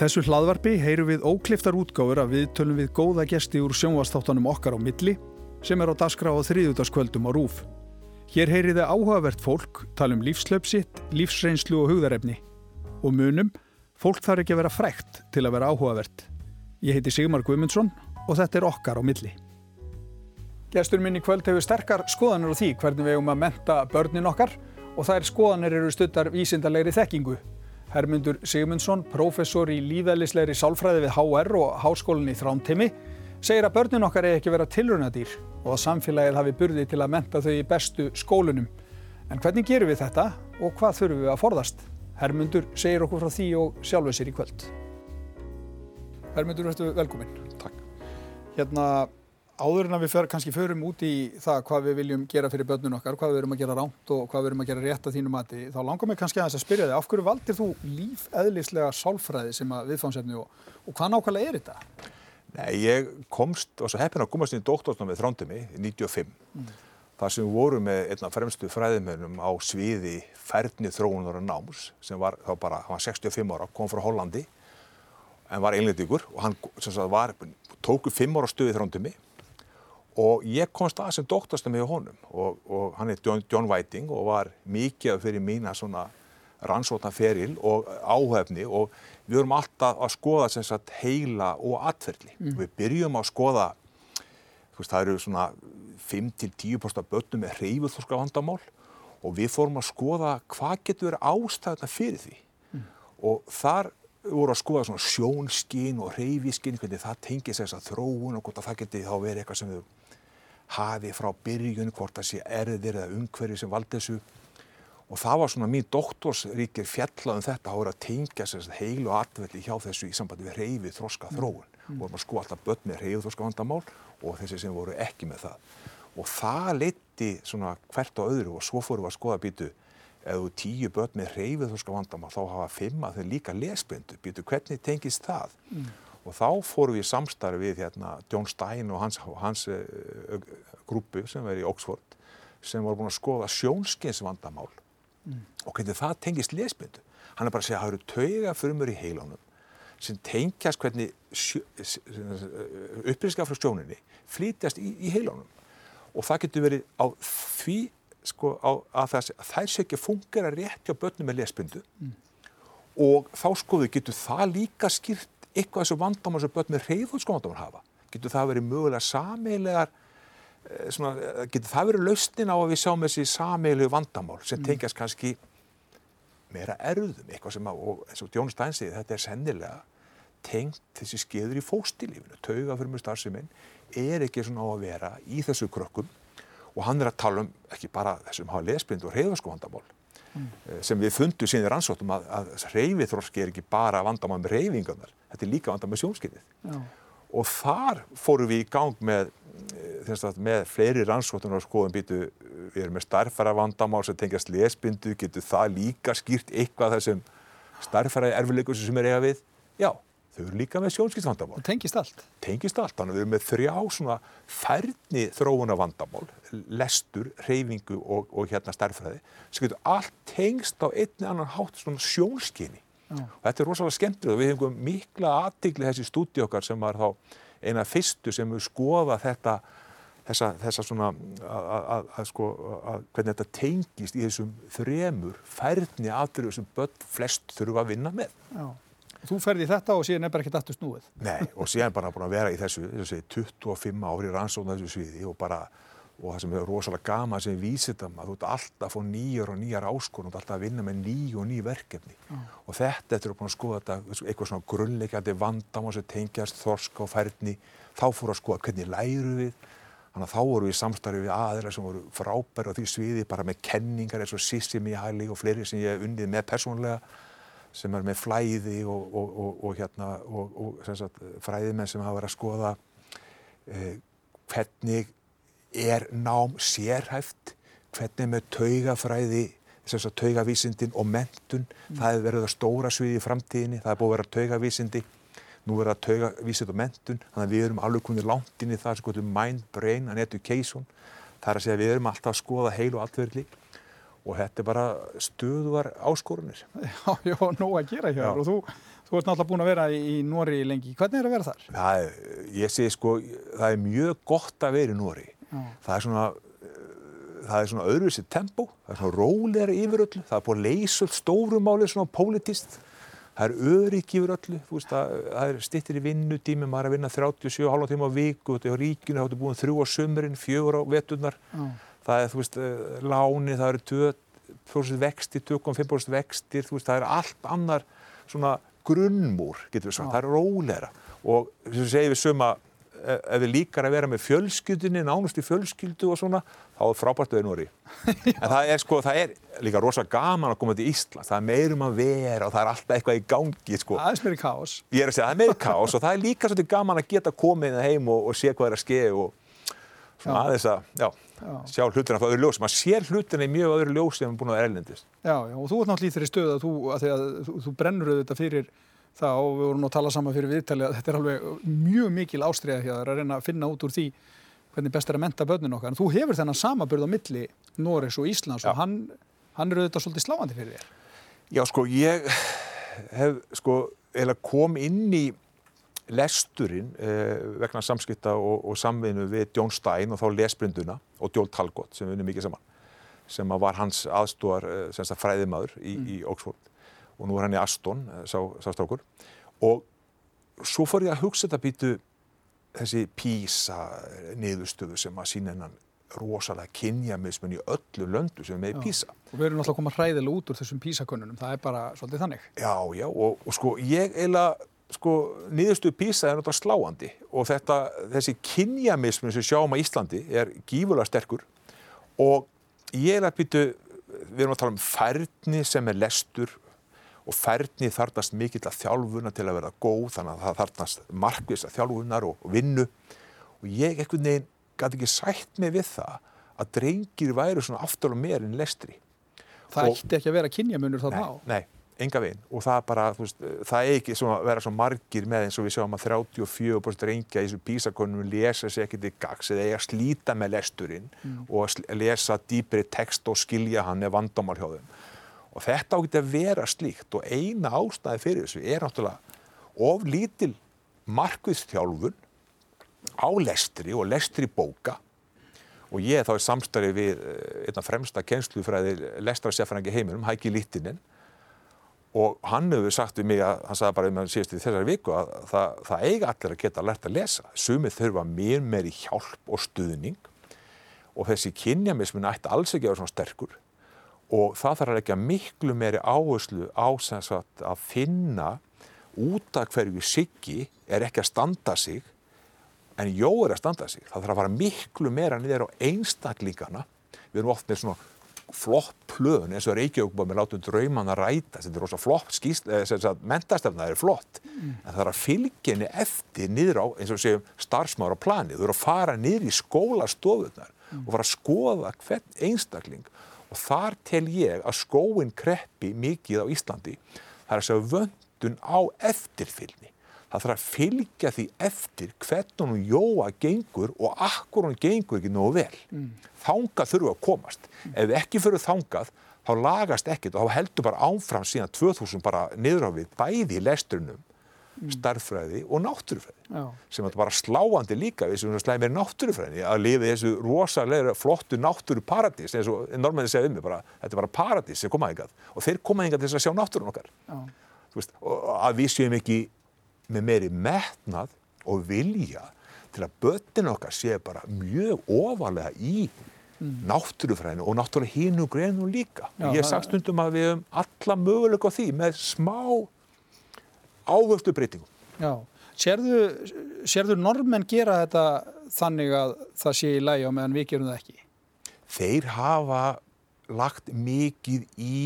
þessu hlaðvarpi heyru við ókliftar útgáfur að við tölum við góða gesti úr sjónvastáttanum okkar á milli sem er á daskra á þriðutaskvöldum á RÚF. Hér heyriði áhugavert fólk, tala um lífslöpsitt, lífsreynslu og hugðarefni. Og munum, fólk þarf ekki að vera frækt til að vera áhugavert. Ég heiti Sigmar Guimundsson og þetta er okkar á milli. Gestur minn í kvöld hefur sterkar skoðanir á því hvernig við hefum að menta börnin okkar og þær skoðanir eru stuttar vísindalegri þekkingu. Hermundur Sigmundsson, professor í lífæðlislegri sálfræði við HR og Háskólinni í Þrántimi, segir að börnin okkar er ekki vera tilrunadýr og að samfélagið hafi burði til að menta þau í bestu skólunum. En hvernig gerum við þetta og hvað þurfum við að forðast? Hermundur segir okkur frá því og sjálfuð sér í kvöld. Hermundur, verður velkominn. Takk. Hérna, áður en að við fer, kannski förum út í það hvað við viljum gera fyrir börnun okkar, hvað við erum að gera ránt og hvað við erum að gera rétt að þínu mati, þá langar mig kannski að þess að spyrja þig, af hverju valdir þú lífeðlislega sálfræði sem að viðfánsefni og, og hvað nákvæmlega er þetta? Nei, ég komst, og svo heppin að komast inn í doktorsnámið þrándimi í 95, mm. þar sem við vorum með einna fremstu fræðimennum á sviði færni þróunar og náms, sem var þá bara, hann var 65 ára, kom frá Hollandi, en var einlendíkur og hann sagt, var, tóku 5 ára stuði þrándimi og ég komst að sem doktorsnámi hjá honum og, og hann er John, John Whiting og var mikið fyrir mína svona rannsótna feril og áhefni og við vorum alltaf að skoða sagt, heila og atverðli. Mm. Við byrjum að skoða, veist, það eru svona 5-10% börnum með hreyfuþorska vandamál og við fórum að skoða hvað getur verið ástæðuna fyrir því. Mm. Og þar voru að skoða svona sjónskinn og hreyfiskinn, hvernig það tengir þess að þróun og hvort að það geti þá verið eitthvað sem við hafi frá byrjun, hvort það sé erðir eða umhverfi sem valdi þessu. Og það var svona mín doktorsríkir fjallað um þetta að vera að tengja sér heil og atvelli hjá þessu í sambandi við reyfið þroska þróun mm. og vorum að sko alltaf börn með reyfið þroska vandamál og þessi sem voru ekki með það. Og það leiti svona hvert á öðru og svo fórum við að skoða býtu ef þú tíu börn með reyfið þroska vandamál þá hafa fimm að þau líka lesbyndu býtu hvernig tengist það? Mm. Og þá fórum við samstarfi við hérna John Stein og hans, hans uh, grúpu sem er í Oxford sem voru búin að skoða sjónskinsvandamál mm. og hvernig það tengist lesmyndu hann er bara að segja að það eru tauga förmur í heilunum sem tengjast hvernig upplýsingar frá sjóninni flítjast í, í heilunum og það getur verið á því sko, á, að, það, að þær sé ekki að fungera rétt hjá börnum með lesmyndu mm. og þá skoðu getur það líka skýrt eitthvað þessu vandamál sem börn með reyðhóðskóndamál hafa getur það verið mögulega sameilegar Eh, svona, eh, getur það verið lausnin á að við sjáum þessi sameilu vandamál sem mm. tengjast kannski meira erðum, eitthvað sem að, og eins og Jón Stein segið, þetta er sennilega tengt þessi skeður í fóstilífinu, tauga fyrir mjög starfseminn, er ekki svona á að vera í þessu krökkum og hann er að tala um ekki bara þessum hafa lesblind og reyðvarsko vandamál mm. Eh, sem við fundum síðan í rannsóttum að, að reyðviþróski er ekki bara vandamál með reyðingarnar, þetta er líka vandamál með sjónskinnið og þar fórum við í gang með að, með fleiri rannsóttunar skoðum býtu, við erum með starfæra vandamál sem tengjast lesbyndu, getur það líka skýrt eitthvað þessum starfæra erfileikur sem er eiga við? Já, þau eru líka með sjónskiptsvandamál. Það tengist allt? Tengist allt, þannig að við erum með þrjá svona færni þróuna vandamál, lestur, reyfingu og, og hérna starfæði, sem getur allt tengst á einni annan hátt svona sjónskinni. Já. Og þetta er rosalega skemmtilegt og við hefum mikla aðtikli þessi stúdi okkar sem var þá eina fyrstu sem við skoða þetta þessa, þessa svona að, sko að hvernig þetta tengist í þessum þremur færni aðröðu sem börn flest þurfa að vinna með. Já. Þú ferði þetta og síðan er bara ekkert aftur snúið? Nei, og síðan bara búin að vera í þessu, þessu 25 ári rannsóna þessu sviði og bara og það sem er rosalega gama sem vísitam að þú ert alltaf að fá nýjar og nýjar áskorun og þú ert alltaf að vinna með ný og ný verkefni mm. og þetta eftir að búin að skoða þetta eitthvað svona grunnleikandi vandamá sem tengjast þorska og færni þá fór að skoða hvernig læru við Þannig að þá voru við samstarfið við aðeins sem voru frábæri á því sviði bara með kenningar eins og Sissimi Hæli og fleiri sem ég hef unnið með persónlega sem er með flæði og, og, og, og hérna, sagt, fræðimenn sem hafa verið að skoða eh, hvernig er nám sérhæft, hvernig með taugafræði, þess að taugavísindin og mentun, mm. það hefur verið að stóra sviði í framtíðinni, það hefur búið að vera taugavísindi. Nú er það tauga vísið og mentun þannig að við erum alveg komið langt inn í það sem gotur mind, brain and education. Það er að segja að við erum alltaf að skoða heil og allverðli og þetta er bara stöðuvar áskorunir Já, já, nóg að gera hér og þú, Þú ert náttúrulega búin að vera í Nóri lengi. Hvernig er að vera þar? Það er, ég segi sko, það er mjög gott að vera í Nóri. Það er svona, það er svona öðruvísi tempo, það er svona róleira yfir öllu, það er búin að leysa stórumáli svona politist, það er örygg yfir öllu, þú veist, það, það er stittir í vinnutími, maður er að vinna 37 hálfa tíma á viku, þetta er á ríkinu, það er búin þrjú á sömurinn, fjögur á veturnar, það er, þú veist, láni, það eru 2% vextir, 2,5% vextir, þú veist, það er allt annar svona grunnmúr, getur við sagt, það er róleira og þess að segja við suma ef við líkar að vera með fjölskyldunni nánast í fjölskyldu og svona þá er frábært við Nóri en það er sko, það er líka rosa gaman að koma til Ísland það er meirum að vera og það er alltaf eitthvað í gangi sko. Er meiri kás Ég er að segja, það er meiri kás og það er líka svolítið gaman að geta komið heim og, og sé hvað er að skeið og svona aðeins að, já, já. Sjá hlutina frá öðru ljós, maður sér hlutina í mjög öðru ljós sem er búin að erlendist. Já, já, og þú ert náttúrulega í þeirri stöð að þú, að að þú, þú brennur auðvitað fyrir það og við vorum að tala saman fyrir viðtali að þetta er alveg mjög mikil ástriða hér að reyna að finna út úr því hvernig best er að menta börnin okkar. En þú hefur þennan samabörð á milli Norris og Íslands já. og hann, hann er auðvitað svolítið sláandi fyrir þér. Já, sko, ég hef, sko, kom inn í lesturinn eh, vegna samskipta og, og samvinnu við John Stein og þá lesbrinduna og Joel Talcott sem vinnum mikið saman sem var hans aðstúar eh, fræðimaður í, mm. í Oxford og nú er hann í Aston, eh, sá, sá strákur og svo fór ég að hugsa þetta býtu þessi písa niðurstöðu sem að sína hennan rosalega kynjamismun í öllu löndu sem er með í písa. Og við erum alltaf að koma hræðilega út úr þessum písakönnunum, það er bara svolítið þannig. Já, já, og, og sko ég eiginlega sko, niðurstu písa er náttúrulega sláandi og þetta, þessi kynjamismun sem sjáum á Íslandi er gífurlega sterkur og ég er að býtu, við erum að tala um færni sem er lestur og færni þarnast mikill að þjálfuna til að vera góð, þannig að það þarnast markvis að þjálfunar og, og vinnu og ég ekkert neginn gæti ekki sætt mig við það að drengir væru svona aftur og meir en lestri. Það ætti ekki að vera kynjamunur þarna á? Nei, enga veginn. Og það bara, þú veist, það er ekki svona að vera svo margir með eins og við sjáum að 34% reyngja í þessu písakonum lesa sér ekkert í gags eða eiga slíta með lesturinn mm. og lesa dýpri text og skilja hann eða vandamál hjá þeim. Og þetta ágæti að vera slíkt og eina ástæði fyrir þessu er náttúrulega of lítil markviðstjálfun á lestri og lestri bóka. Og ég þá er samstarið við eh, einna fremsta kennslufræði lestrarsefrangi heiminum, Hæki Littinen og hann hefur sagt við mig að hann sagði bara um að síðast í þessari viku að það, það eiga allir að geta lerta að lesa. Sumið þurfa mér meiri hjálp og stuðning. Og þessi kynjamismin ætti alls ekki að vera svona sterkur. Og það þarf að leggja miklu meiri áherslu á sagt, að finna út af hverju siggi er ekki að standa sig en jó er að standa sig. Það þarf að fara miklu meira niður á einstaklingana við erum oft með svona flott plön eins og Reykjavík með látum drauman að ræta. Þetta er rosa flott eh, mentastefna er flott. Mm. en það er að fylgja henni eftir niður á eins og við segjum starfsmára á plani þú eru að fara niður í skólastofunar mm. og fara að skoða hvern einstakling. Og þar tel ég að skóin kreppi mikið á Íslandi. Það er að segja vöndun á eftirfylni það þarf að fylgja því eftir hvernig hún jóa gengur og akkur hún gengur ekki nógu vel. Mm. Þangað þurfu að komast. Mm. Ef ekki fyrir þangað, þá lagast ekkert og þá heldur bara áfram síðan 2000 bara niður á við bæði í lestrunum, mm. starffræði og náttúrufræði. Sem er bara sláandi líka við sem slæði meira náttúrufræði að lifi þessu rosalega flottu náttúruparadís eins og normenni segja um mig bara, þetta er bara paradís sem komaði yngad og þeir komaði yngad til að sjá náttúrun okkar. Veist, að við séum ekki með meiri metnað og vilja til að börnin okkar sé bara mjög ofalega í mm. náttúrufræðinu og náttúrulega hínu grenu líka. Já, ég sagt stundum að við hefum alla möguleika á því með smá ávöftu breytingum. Já, sérðu, sérðu normenn gera þetta þannig að það sé í lægi á meðan við gerum það ekki? Þeir hafa lagt mikið í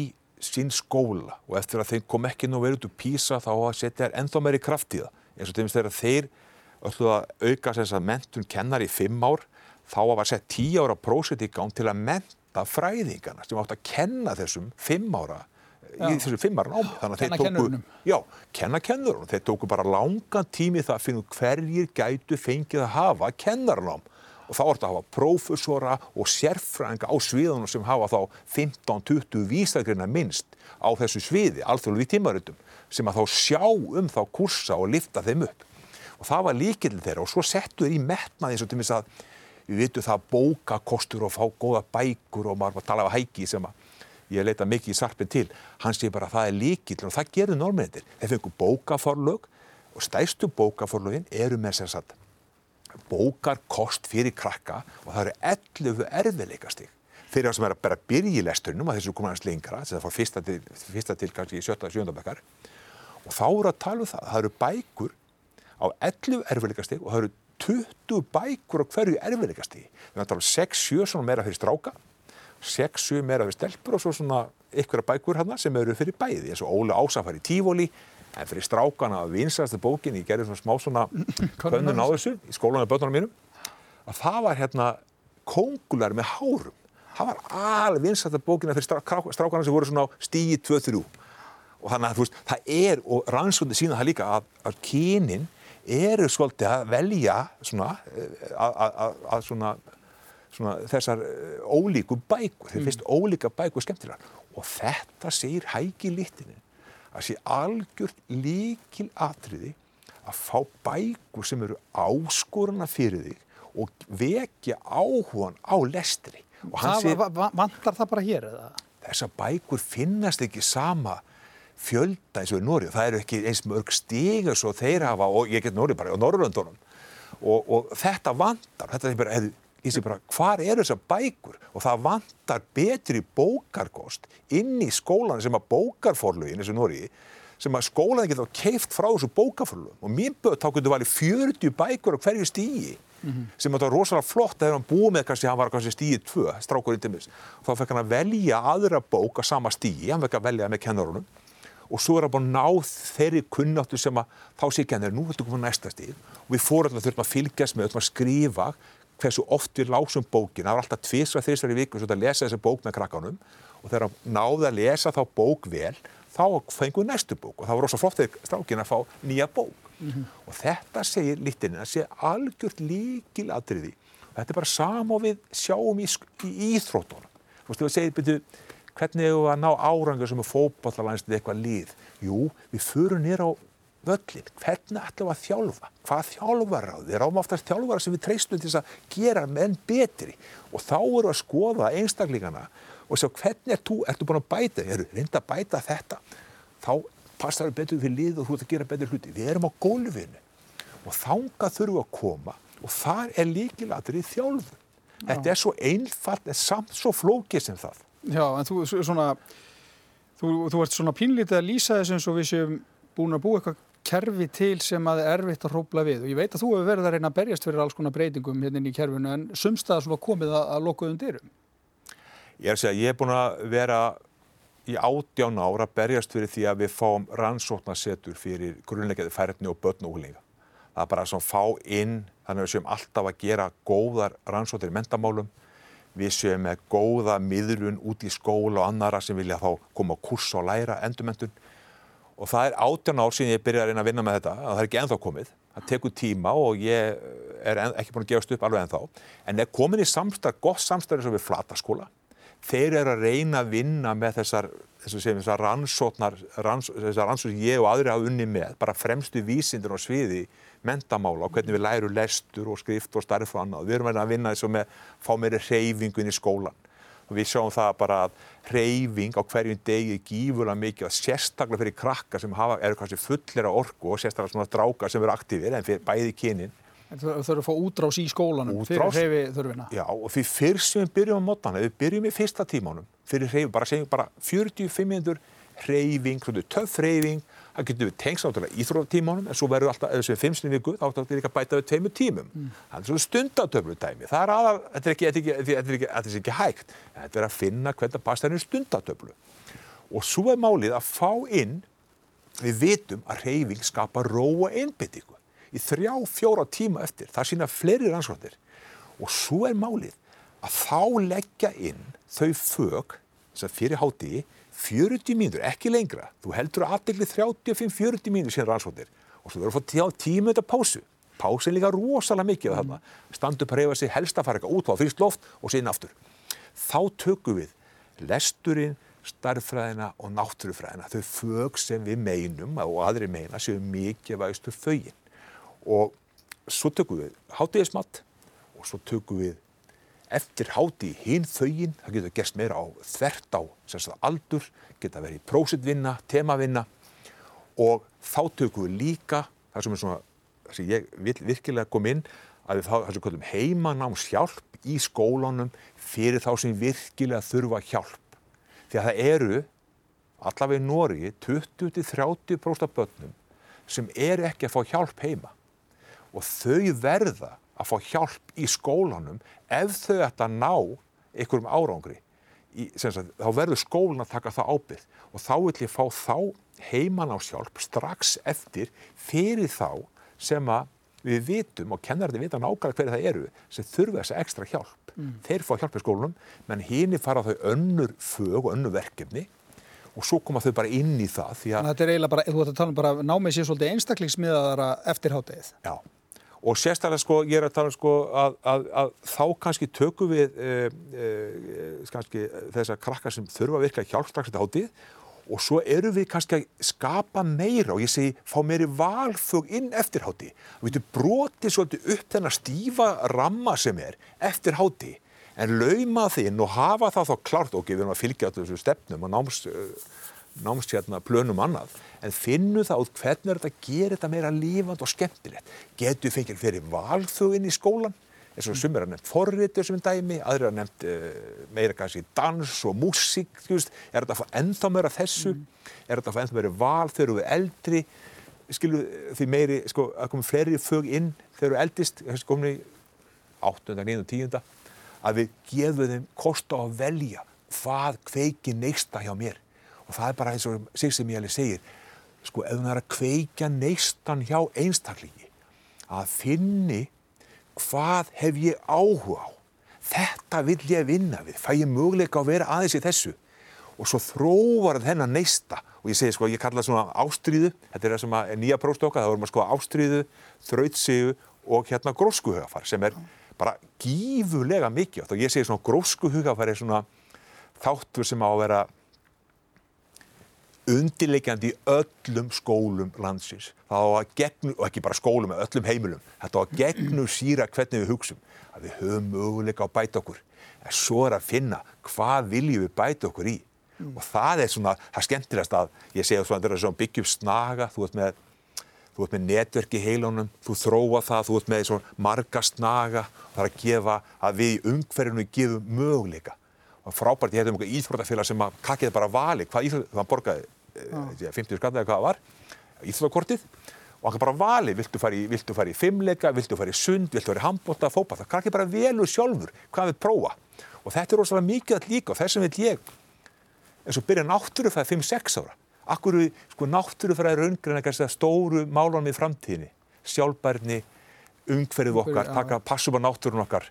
sinn skóla og eftir að þeim kom ekki nú verið út úr písa þá að setja þér ennþá meiri kraft í það. Eins og þeim þegar þeir öllu að auka þess að mentun kennar í fimm ár þá var að setja tíu ára prósit í gang til að menta fræðingarna sem átt að kenna þessum fimm ára já. í þessum fimm ára námi. Þannig að þeir tóku, já, kenna kennurunum þeir tóku bara langan tími það að finna hverjir gætu fengið að hafa kennarnám og þá er þetta að hafa prófessora og sérfrænga á sviðunum sem hafa þá 15-20 vísagreina minnst á þessu sviði, alþjóðlu við tímaröndum sem að þá sjá um þá kursa og lifta þeim upp. Og það var líkillin þeirra og svo settu þeir í metnaði eins og til minnst að við vitum það bókakostur og fá góða bækur og maður var að tala af hæki sem að ég leita mikið í sarpin til. Hann sé bara að það er líkill og það gerðu norminir. Þeir fengu bókaforlög og stæstu bókaforlögin eru með sér satt bókarkost fyrir krakka og það eru 11 erfiðleikastig. Fyrir það sem er að bera byrja í lesturinnum að þessu komaðast lengra, þess að það fór fyrsta til, fyrsta til kannski í sjötta, sjöndabekkar og þá eru að tala um það, það eru bækur á 11 erfiðleikastig og það eru 20 bækur á hverju erfiðleikastig við erum að tala um 6-7 svona meira fyrir stráka 6-7 meira fyrir stelpur og svo svona ykkur bækur hérna sem eru fyrir bæði. Eins og Óli Ásafar í Tífóli en fyrir strákana að vinsastu bókin ég gerði svona smá svona könnun á þessu? í skólanum og börnunum mínum. Að það var hérna kongular með hárum. Það var alveg vinsastu bókina fyrir strákana sem voru svona stíi 2-3 og þannig að þú veist það er og rannsóndi sína það líka að, að kynin eru svolítið að velja svona eh, að svona, svona þessar eh, ólíku bækur. Þeir finnst mm. ólíka bækur skemmtilegar. Og þetta segir hægi lítinu að sé algjört líkil atriði að fá bækur sem eru áskoruna fyrir þig og vekja áhugan á lestri. Það, sé, vantar það bara hér eða? Þessar bækur finnast ekki sama fjölda eins og í Nóri. Það eru ekki eins mörg stígur svo þeir hafa og ég get Nóri bara á Norrlöndunum og, og þetta vantar. Þetta er bara, ég sé bara, hvar eru þessar bækur? Og það vantar betri bókarkost inn í skólan sem að bókarforlugin, eins og Nóri, sem að skólan geta keift frá þessu bókarforlugum. Og mér böð þá getur valið 40 bækur á hverju stígi mm -hmm. sem að það var rosalega flott að hann búið með kannski, hann var kannski stígi 2, strákurinn til mis. Þá fekk hann að velja aðra bók á sama stígi, hann fekk að velja með kennarunum og svo er hann búin að ná þeirri kunnáttu sem að þá sé er nú þetta komið næsta stíð og við fórum að þurfum að fylgjast með, þurfum að skrifa hversu oft við lásum bókin, það var alltaf tviðsva þrjustar í viku að lesa þessi bók með krakkanum. Og þegar hann náði að lesa þá bók vel þá fengið næstu bók. Og það var ósað flott þegar strákin að fá nýja bók. Mm -hmm. og þetta segir litinni að sé algjört líkil aðriði þetta er bara sama við sjáum í, í íþróttunum. Þú veist, þú segir byrju hvernig hefur við að ná árangur sem er fókballarlænslega eitthvað líð jú, við förum nýra á völlin, hvernig ætlum við að þjálfa? Hvað þjálfar á því, við ráðum oftast þjálfara sem við treystum til að gera menn betri. Og þá eru að skoða einstaklingana og sjá hvernig er þú, ertu búin að bæta? Eru reynda að bæta þetta. Þá passar við betur fyrir lið og þú ert að gera betur hluti, við erum á gólfinu. Og þánga þurfum að koma og þar er líkilatur í þjálfu þetta er svo einfalt en samt svo flókið sem það. Já, en þú, svona þú, þú ert svona pínlítið að lýsa þess eins og við séum búin að búa eitthvað kerfi til sem að er erfitt að hrópla við og ég veit að þú hefur verið að reyna að berjast fyrir alls konar breytingum hérna í kerfinu en sumstaða svona komið að, að lokuðum dyrum. Ég er að segja, ég er búin að vera í átján ára að berjast fyrir því að við fáum rannsóknarsetur fyrir grunnleikaði færðni og börn og úlinga. Það er bara að fá inn, þannig að við séum alltaf að gera góðar rannsóknir í mentamálum, við séum með góða miðlun út í skóla og annara sem vilja þá koma á kurs og læra endurmentun og það er átján ár síðan ég byrjaði að reyna að vinna með þetta og það er ekki enþá komið, það tekur tíma og ég er en, ekki búin að gefast upp alveg enþá en er komin í samstarf, gott samstarf eins og við flataskóla. Þeir eru að reyna að vinna með þessar, þessar rannsóknar ranns, þessar rannsóknar ég og aðri hafa unni með, bara fremstu vísindur og sviði mentamála og hvernig við læru lestur og skrift og starf og annað, við erum að vinna þess að fá meiri reyfingun í skólan og við sjáum það bara að reyfing á hverjum degi gífurlega mikið og sérstaklega fyrir krakka sem hafa, eru kannski fullir af orku og sérstaklega svona drákar sem eru aktífir en fyrir bæði kynin. Þau þurfum að fá útrás í skólanum útrás, fyrir reyfi þurfina Já og því fyrst sem við byrjum á mótana, við byrjum í fyrsta tímánum fyrir reyfi, bara segjum bara 45 minnur reyfing, töff reyfing það getur við tengst áttalega íþróttatímanum en svo verður alltaf, ef þessu er fimmsni viku þá áttu við líka að bæta við tveimu tímum. Mm. það er svona stundatöflu tæmi það er aðal, þetta er ekki, þetta er ekki, þetta er ekki, þetta er ekki hægt. Þetta er að finna hvernig það passa þenni stundatöflu. Og svo er málið að fá inn við vitum að reyfing skapa róa einbindíku í þrjá, fjóra tíma eftir það sína fleiri rannsóttir og svo er málið að þá leggja inn þau fög sem fyrir háti 40 mínútur, ekki lengra þú heldur að aðdegli 35-40 mínútur síðan rannsóttir og svo verður þú að fá tíma þetta pásu, pásin líka rosalega mikið mm. standu reyfa sig helst að fara eitthvað út á fyrst loft og síðan aftur þá tökum við lesturinn starffræðina og náttúrufræðina, þau fög sem við meinum og aðri meina séu mikið vægstu fögin. Og svo tökum við hátíðismatt og svo tökum við eftir háti hinn fögin, það getur gerst meira á þvert á aldur, geta verið prósitvinna, temavinna. Og þá tökum við líka, það sem svona, það sem ég vil virkilega kom inn, að við þá, sem kallum heimanámshjálp í skólanum fyrir þá sem virkilega þurfa hjálp. Því að það eru allavega í Nóri 20-30% af börnum sem er ekki að fá hjálp heima. Og þau verða að fá hjálp í skólanum ef þau ætta að ná einhverjum árangri í, sagt, þá verður skólan að taka það ábyrð og þá vil ég fá þá heiman á sjálf strax eftir fyrir þá sem að við vitum og kennarði vita nákvæmlega hverju það eru sem þurfa þessa ekstra hjálp. Mm. Þeir fá hjálp í skólunum, menn hini fara þau önnur fög og önnur verkefni og svo koma þau bara inn í það. Þannig að þetta er eiginlega bara, þú ætti að tala um bara námið sér svolítið einstaklingsmiðaðara eftir hátegið. Já, og sérstaklega sko, ég er að tala um sko að, að, að þá kannski tökum við e, e, kannski þessar krakkar sem þurfa að virka hjálp strax þetta hátegið og svo eru við kannski að skapa meira og ég segi fá meiri valfög inn eftir háti við veitum broti svolítið upp þennar stífa ramma sem er eftir háti en lauma þinn og hafa það þá klárt og gefum að fylgja þessu stefnum og náms, náms hérna plönum annað en finnu það út hvernig er þetta að gera þetta meira lífand og skemmtilegt getur fengið fyrir valföginn í skólan eins og sumir að nefnt forritur sem er dæmi, aðrir að nefnt uh, meira kannski dans og músík, er þetta að fá ennþá meira þessu, mm. er þetta að fá ennþá meira val þegar þú er eldri, skilu því meiri, sko, að koma fleiri fög inn þegar þú er eldist, þessi komni 8. 9. 10. að við gefum þeim kost á að velja hvað kveiki neista hjá mér og það er bara eins og ég alveg segir, sko, ef það er að kveika neistan hjá einstaklingi, að finni hvað hef ég áhuga á? Þetta vil ég vinna við, fæ ég möguleika að vera aðeins í þessu? Og svo þróvar þennan neista. Og ég segi sko, ég kalla það svona ástríðu, þetta er það sem er nýja próstokka, það vorum að sko ástríðu, þrautsiðu og hérna gróskuhugafar sem er bara gífulega mikið og ég segi svona gróskuhugafar er svona þáttur sem á að vera undirleikjandi í öllum skólum landsins. Það á að gegnu, og ekki bara skólum, með öllum heimilum, þetta á að gegnu síra hvernig við hugsum, að við höfum möguleika á bæta okkur. En svo er að finna hvað viljum við bæta okkur í. Mm. Og það er svona, það skemmtilegast að, ég segja svona, þetta er svona byggjum snaga, þú ert með, þú ert með netverk í heilunum, þú þróa það, þú ert með svona marga snaga, það er að gefa að við í umhverjum gefum möguleika og frábært, ég hefði um eitthvað íþrótafélag sem að kakkiði bara vali hvað íþrótt, það borgaði 50 skatt eða hvað það var íþróttakortið. Og hann bara vali, viltu fara í, viltu fara í fimmleika, viltu fara í sund, viltu fara í handbóta, fópa, það krakkið bara velu sjálfur hvað við prófa. Og þetta er rosalega mikið að líka og þessum vil ég eins og byrja náttúrufæði 5-6 ára. Akkur við, sko náttúrufæði raungreina stóru málunum í framtíðinni? Sjálfbærni, umhverfið okkar, taka, passum á náttúrun okkar.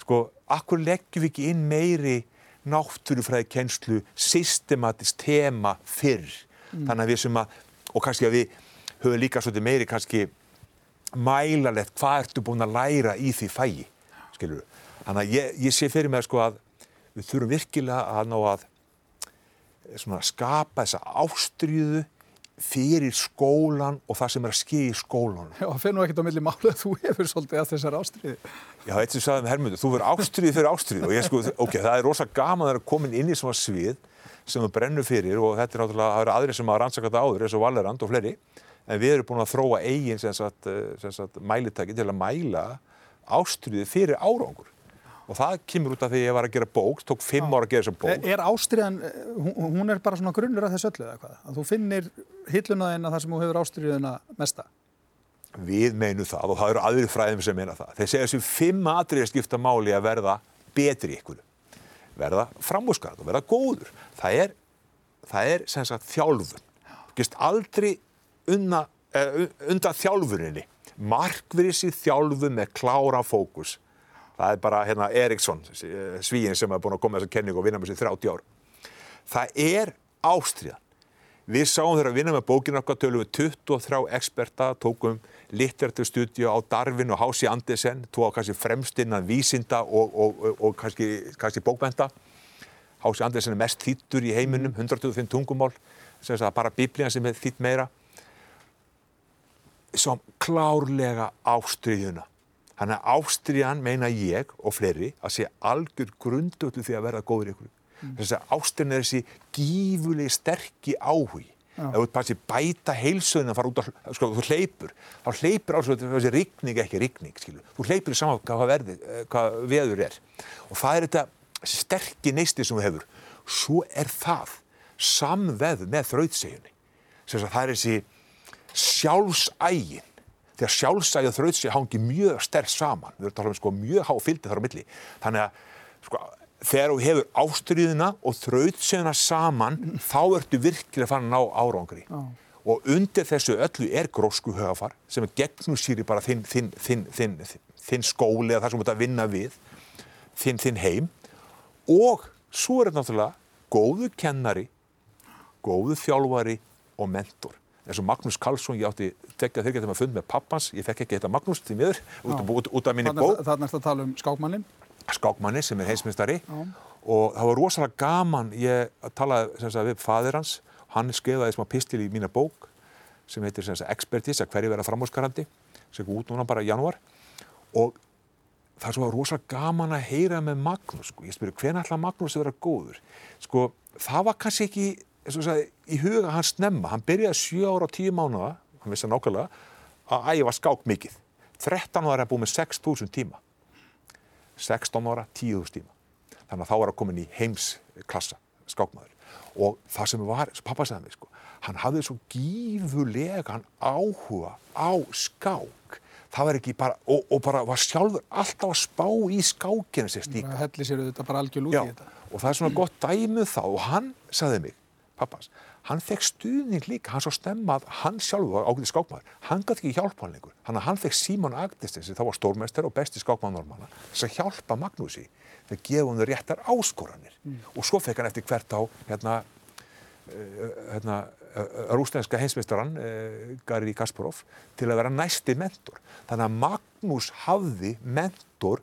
Sko, akkur leggjum við ekki inn meiri náttúrufræði kennslu systematist tema fyrr. Mm. þannig að við sem að og kannski að við höfum líka svolítið meiri kannski mælalegt hvað ertu búin að læra í því fægi skilur þannig að ég, ég sé fyrir mig sko að við þurfum virkilega að ná að svona, skapa þessa ástriðu fyrir skólan og það sem er að skilja í skólan Já, það fyrir nú ekkert á milli málu að þú hefur svolítið að þessar ástriði Já, eitt sem sagði með Hermundur, þú verður ástriði fyrir ástriði og ég sko, ok, það er rosa gaman að það er komin inn í svona svið sem þú brennur fyrir og þetta er náttúrulega, það eru aðri sem hafa rannsakað þetta áður eins og Valerand og fleiri en við erum búin að þróa eigin sem sagt, eh, sem sagt, mælitæki til að mæla ástriði fyrir árangur og það kemur út af því að ég var að gera bók, tók fimm ára að gera þessa bók. Er ástriðan, hún er bara svona grunnur af þessu öllu eða hvað? Að þú finnir hillunaðina þar sem þú hefur ástriðina mesta? Við meinum það og það eru aðri fræðum sem meina það. Þeir segja þessu fimm atriðir skipta máli að verða betri ykkur, verða framúskarð og verða góður. Það er, það er sem sagt þjálfun. Gist aldrei unna, uh, undan þjálfuninni. Markverðis í þjálfun með klára fókus það er bara hérna Eriksson svíin sem er búin að koma með þessa kenningu og vinna með sér 30 ár það er ástriðan við sáum þegar að vinna með bókinu okkar tölum við 23 eksperta tókum litteraturstudio á Darvin og Hási Andesen tók kannski fremst innan vísinda og, og, og, og kannski, kannski bókmenta Hási Andresen er mest þýttur í heiminum, 125 tungumál, sem að bara biblían sem er þýtt meira. Svo klárlega ástriðuna. Þannig að ástriðan meina ég og fleiri að sé algjör grundöldu því að verða góður ykkur. Mm. Þess að ástriðan er þessi gífulegi sterkி áhugi. Ef þú passi bæta heilsöðin að fara út á, sko, þú hleypur, þá hleypur alveg þessi rigning ekki rigning, skilu. Þú hleypur í saman hvað, verði, eh, hvað veður er. Og það er þetta sterkir neisti sem þú hefur. Svo er það samveð með þrautssegjunni. Það er þessi sjálfsægin. Þegar sjálfsægi og þrautsegi hangi mjög sterk saman. Við erum talað um sko, mjög háfyldi þar á milli. Þannig að sko, þegar þú hefur ástriðina og þrautsegina saman, mm. þá ertu virkilega fann að ná árangri. Oh. Og undir þessu öllu er grósku högafar sem er gegnum síri bara þinn, þinn, þinn, þinn skóli eða það sem þú ert að vinna við, þinn heim og svo er þetta náttúrulega góðu kennari, góðu þjálfari og mentor. eins og Magnús Karlsson, ég átti tekja þeir getum að fund með pappans, ég fekk ekki þetta Magnús til miður, út, út, út af minni bók. Það er næst að tala um skákmannin? Skákmanni sem er heimsmyndstari og það var rosalega gaman, ég talaði sagt, við fadir hans, hann skeiðaði smá pistil í mína bók sem heitir Expertise, að hverju vera framhúsgarandi, sem er út núna bara í janúar. Og það svo rosalega gaman að heyra með Magnús sko. ég spyrir hvernig ætla Magnús að vera góður? Sko, það var kannski ekki sagði, í huga hans snemma. Hann byrjaði 7 ára og 10 mánuða hann vissi nákvæmlega að æfa skák mikið. 13 ára er búið með 6.000 tíma 16 ára 10.000 tíma þannig að þá var hann komin í heimsklassa skákmaður og það sem var, pappa segði mig sko hann hafði svo gífulega áhuga á skák það var ekki bara, og, og bara var sjálfur alltaf að spá í skákina sér stíka. Það helli sér þetta bara algjör lúti í þetta. Og það er svona gott dæmið þá og hann saði mig, pappas, hann fekk stuðning líka, hann svo stemmað, hann sjálfur var ákveðið skákmaður, hann gæti ekki hjálpa hann lengur. Hann, hann fekk Símon Agnestin sem þá var stórmester og besti skákmaðnormanna þess að hjálpa Magnúsi þegar gefa hann réttar áskoranir mm. og svo fekk hann eftir hvert á hérna, uh, hérna rúsneska heimsmeistaran eh, Gary Kasparov til að vera næsti mentor. Þannig að Magnús hafði mentor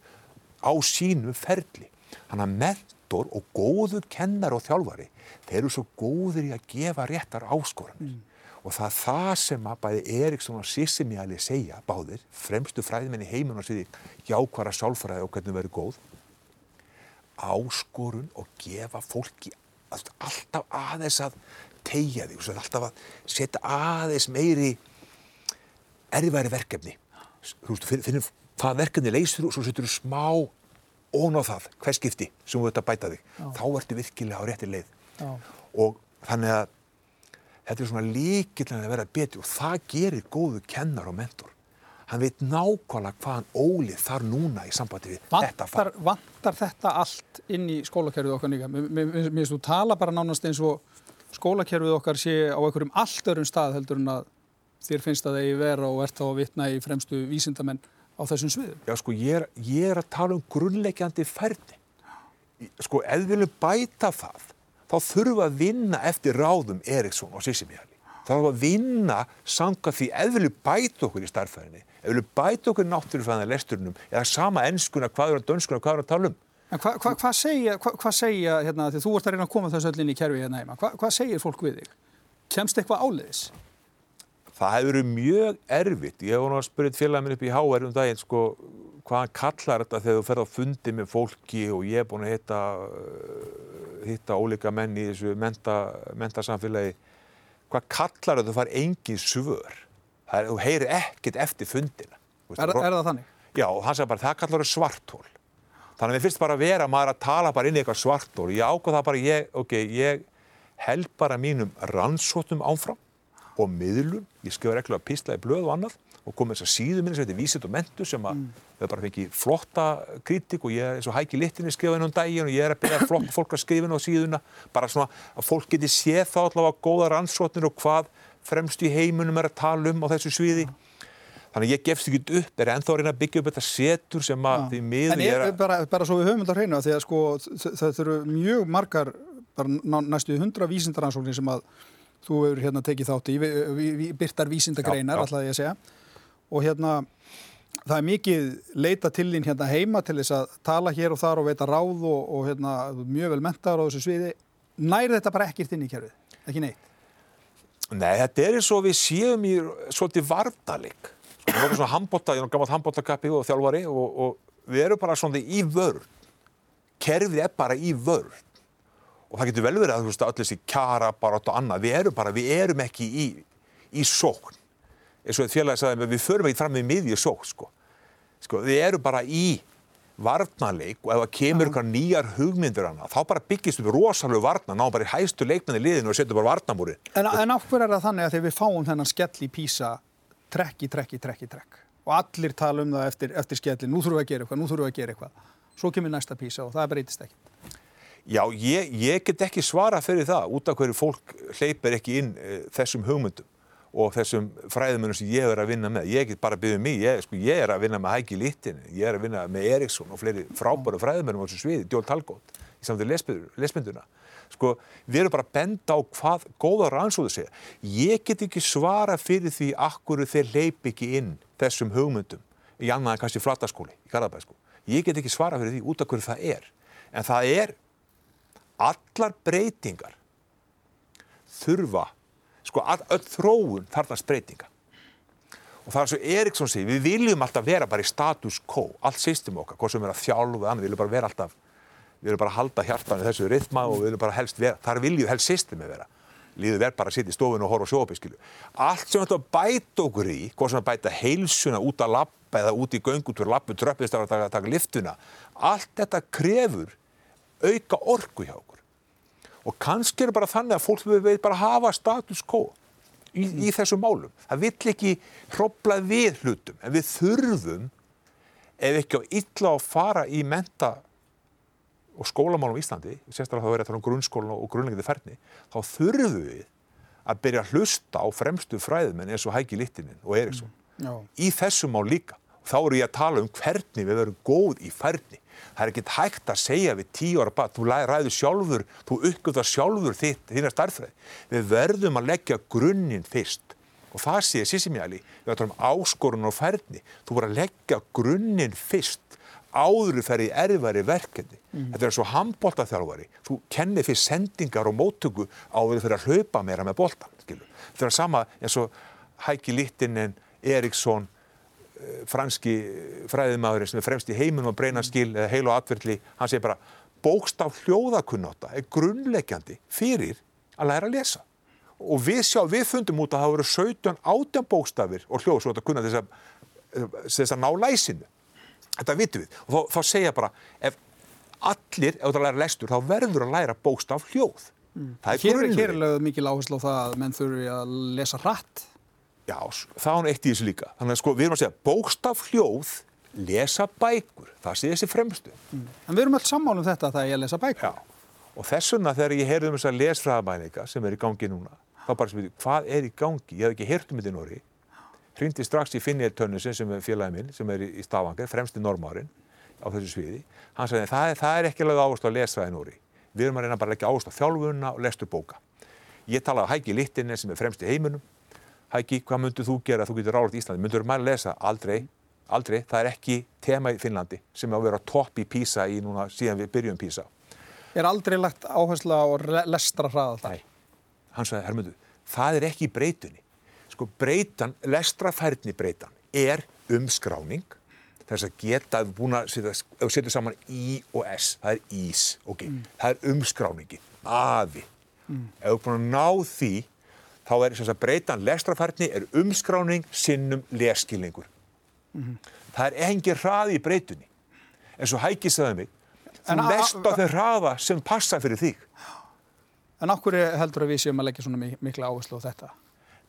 á sínu ferli. Þannig að mentor og góðu kennar og þjálfari, þeir eru svo góður í að gefa réttar áskoranir. Mm. Og það er það sem að bæði Eriksson og Sissimjali segja, báðir, fremstu fræðmenni heimun og séði jákvara sálfræði og hvernig verður góð, áskorun og gefa fólki alltaf aðeins að tegja er alltaf að setja aðeins meiri erfæri verkefni þú veist, finnum það verkefni leysur og svo setur þú smá ón á það, hver skipti sem þú ert að bæta þig Já. þá ertu virkilega á rétti leið Já. og þannig að þetta er svona líkilega að vera betri og það gerir góðu kennar og mentor hann veit nákvæmlega hvaðan ólið þar núna í sambandi við vantar, þetta fag. Vantar þetta allt inn í skólakerfið okkar líka? Mér finnst þú tala bara nánast eins og skólakerfið okkar sé á einhverjum allt örum stað heldur en að þér finnst að það eigi vera og ert þá að vitna í fremstu vísindamenn á þessum sviðum. Já sko ég er, ég er að tala um grunnleikjandi færni. Sko ef við viljum bæta það þá þurfum að vinna eftir ráðum Eriksson og Sissimjali. Þá þurfum við að vinna sanga því ef við viljum bæta okkur í starfæðinni, ef við viljum bæta okkur náttúrufæðan lesturnum eða sama ennskuna hvað er að dönskuna hvað er að tala um En hvað hva, hva segja, hva, hva segja hérna, því þú ert að reyna að koma þessu öllinni í kerfi hérna heima, hvað segir fólk við þig? Kemst eitthvað áleiðis? Það hefur verið mjög erfitt. Ég hef nú að spyrja félag minn upp í HR um daginn, sko, hvað hann kallar þetta þegar þú ferð á fundi með fólki og ég er búin að hitta, uh, hitta ólika menn í þessu menta, mentasamfélagi. Hvað kallar þetta? Þú far engin svör. Er, þú heyrir ekkert eftir fundina. Er, er það þannig? Já, hann sagði bara, það kallar það svartól. Þannig að við finnst bara vera maður að tala bara inn í eitthvað svartól. Ég ákvað það bara, ég, ok, ég held bara mínum rannsóttum áfram og miðlum. Ég skrifa reglulega písla í blöð og annað og kom þess að síðu minni sem heitir Vísitt og Mentu sem að mm. við bara fengið flotta kritik og ég er eins og hækki littinni skrifa inn á daginn og ég er að byrja að flokka fólk að skrifa inn á síðuna. Bara svona að fólk geti séð þá allavega góða rannsóttir og hvað fremst í heimunum er að tala um á þessu sviði. Mm. Þannig að ég gefst ekki upp, er ennþá að reyna að byggja upp þetta setur sem að því miður ég er að... En bara, bara svo við höfum þetta að reyna því að sko þetta eru mjög margar, bara næstu hundra vísindaransóknir sem að þú hefur hérna tekið þátt í, byrtar vísindagreinar alltaf ég að segja og hérna það er mikið leita til þín hérna heima til þess að tala hér og þar og veita ráð og, og hérna, mjög vel mentar á þessu sviði. Næri þetta bara ekkert inn í kerfið? Ekki neitt? Nei, þetta er eins og við séum í svolítið vardalig. Við erum svona handbóta, ég er gammalt handbótakappi og þjálfari og, og við erum bara svona í vörð. Kerfið er bara í vörð. Og það getur vel verið að þú veist að öll þessi kjara bara og annað. Við erum bara, við erum ekki í, í sókn. Eins og félagi sagði, við förum ekki fram með miðjur sókn, sko. Sko, við erum bara í varnarleik og ef það kemur ykkur nýjar hugmyndur hana, þá bara byggist við rosalega varna, ná bara í hæstu leikmenni liðinu og setjum bara varnamúri. En, en áhver er það þannig að þegar við fáum þennan skell í písa trekk í trekk í trekk í trekk og allir tala um það eftir, eftir skellin, nú þurfum við að gera eitthvað, nú þurfum við að gera eitthvað. Svo kemur næsta písa og það breytist ekkert. Já, ég, ég get ekki svara fyrir það út af hverju fólk hleypir ekki inn e, þessum hugmyndum og þessum fræðumönum sem ég er að vinna með. Ég get bara að byggja um mig, ég, sko, ég er að vinna með Hæki Littin, ég er að vinna með Eriksson og fleiri frábæru fræðumönum á þessu sviði, Djól Talgótt, í samtíð lesmynduna. Sko, við erum bara að benda á hvað góða rannsóðu segja. Ég get ekki svara fyrir því akkur þeir leip ekki inn þessum hugmyndum í annað en kannski flattaskóli, í Garðabæð, sko. Ég get ekki svara fyrir því út af hverju það er. En það er allar breytingar þurfa sko öll þróun þarfast breytinga. Og það er svo Eriksson sé, við viljum alltaf vera bara í status quo, allt system okkar hvort sem við erum að þjálfa, annað, við viljum bara vera alltaf við viljum bara halda hjartan í þessu rithma og við viljum bara helst vera, þar viljum helst systemi vera. Líður verð bara að sitja í stofun og horfa á sjóabiskilu allt sem þetta bæta okkur í hvort sem að bæta heilsuna út að lappa eða út í göngutúr, lappu, tröppist að taka liftuna, allt þetta krefur auka orku hjá okkur og kannski er bara þannig að fólk við bara hafa status quo í, mm. í þessum málum. Það vill ekki hrópla við hlutum, en við þurfum, ef ekki á illa að fara í menta og skólamálum í Íslandi, sérstaklega þá er þetta um grunnskólan og grunnlegindi ferni, þá þurfum við að byrja að hlusta á fremstu fræðumenn eins og Hæki Littinin og Eriksson. Mm. Í þessum mál líka. Þá eru ég að tala um hvernig við verum góð í ferni það er ekkert hægt að segja við tíu ára þú ræður sjálfur, þú uppgöðar sjálfur þitt, þína starfræði. Við verðum að leggja grunninn fyrst og það sé Sissimjali, við ætlum áskorun og færni, þú voru að leggja grunninn fyrst áður ferði erfari verkefni. Mm. Þetta er svo handbóltaþjálfari, þú kennir fyrir sendingar og móttöku áður fyrir að hlaupa meira með bóltan. Þetta er sama eins og Hæki Littinen, Eriksson, franski fræðimaðurinn sem er fremst í heiminum á breynarskil eða heil og atverðli, hann segir bara bókstaf hljóðakunnáta er grunnleggjandi fyrir að læra að lesa. Og við sjá, við fundum út að það voru 17 átjan bókstafir og hljóð svo að kunna þess að, þess að ná læsinu. Þetta vitum við. Og þá, þá segja bara ef allir, ef það læra lestur, þá verður að læra bókstaf hljóð. Mm. það er grunnleggjandi Hér er lögð mikil áherslu á það að menn þurfi að lesa hratt Já, það er eitt í þessu líka. Þannig að sko við erum að segja bókstaf hljóð, lesa bækur. Það sé þessi fremstu. Mm. En við erum alls sammálum þetta að það er að lesa bækur. Já, og þess vegna þegar ég heyrði um þess að lesfræðabænika sem er í gangi núna, þá bara sem við, hvað er í gangi? Ég hef ekki heyrt um þetta í Nóri. Hrýndi strax í Finnir Tönnusin sem er félagið minn, sem er í Stavanger, fremsti normárin á þessu sviði. Hann sagði, það er, það er ekki alveg áherslu að lesfræði. Við erum að reyna bara að leggja áherslu á þjálfunna og lestu bóka. Ég talaði á Hæki Littinni sem er fremst í heiminum Hæki, hvað myndur þú gera að þú getur ráðið í Íslandi? Myndur þú maður lesa? Aldrei. Aldrei. Það er ekki tema í Finnlandi sem er að vera topp í PISA í núna síðan við byrjum PISA. Er aldrei lagt áherslu á lestra hraða það? Nei. Hann sagði, herrmyndu, það er ekki breytunni. Sko breytan, lestrafærni breytan er umskráning þess að geta búin að setja, saman í og s, það er ís, ok, mm. það er umskráningi, aði. Mm. Ef þú búin að ná því þá er þess að breytan lestrafærni er umskráning sinnum leskilningur. Mm -hmm. Það er engin hraði í breytunni. En svo hækki sagði mig, þú lest á þau hraða sem passa fyrir þig. En okkur heldur að við séum að leggja svona mikla áherslu á þetta?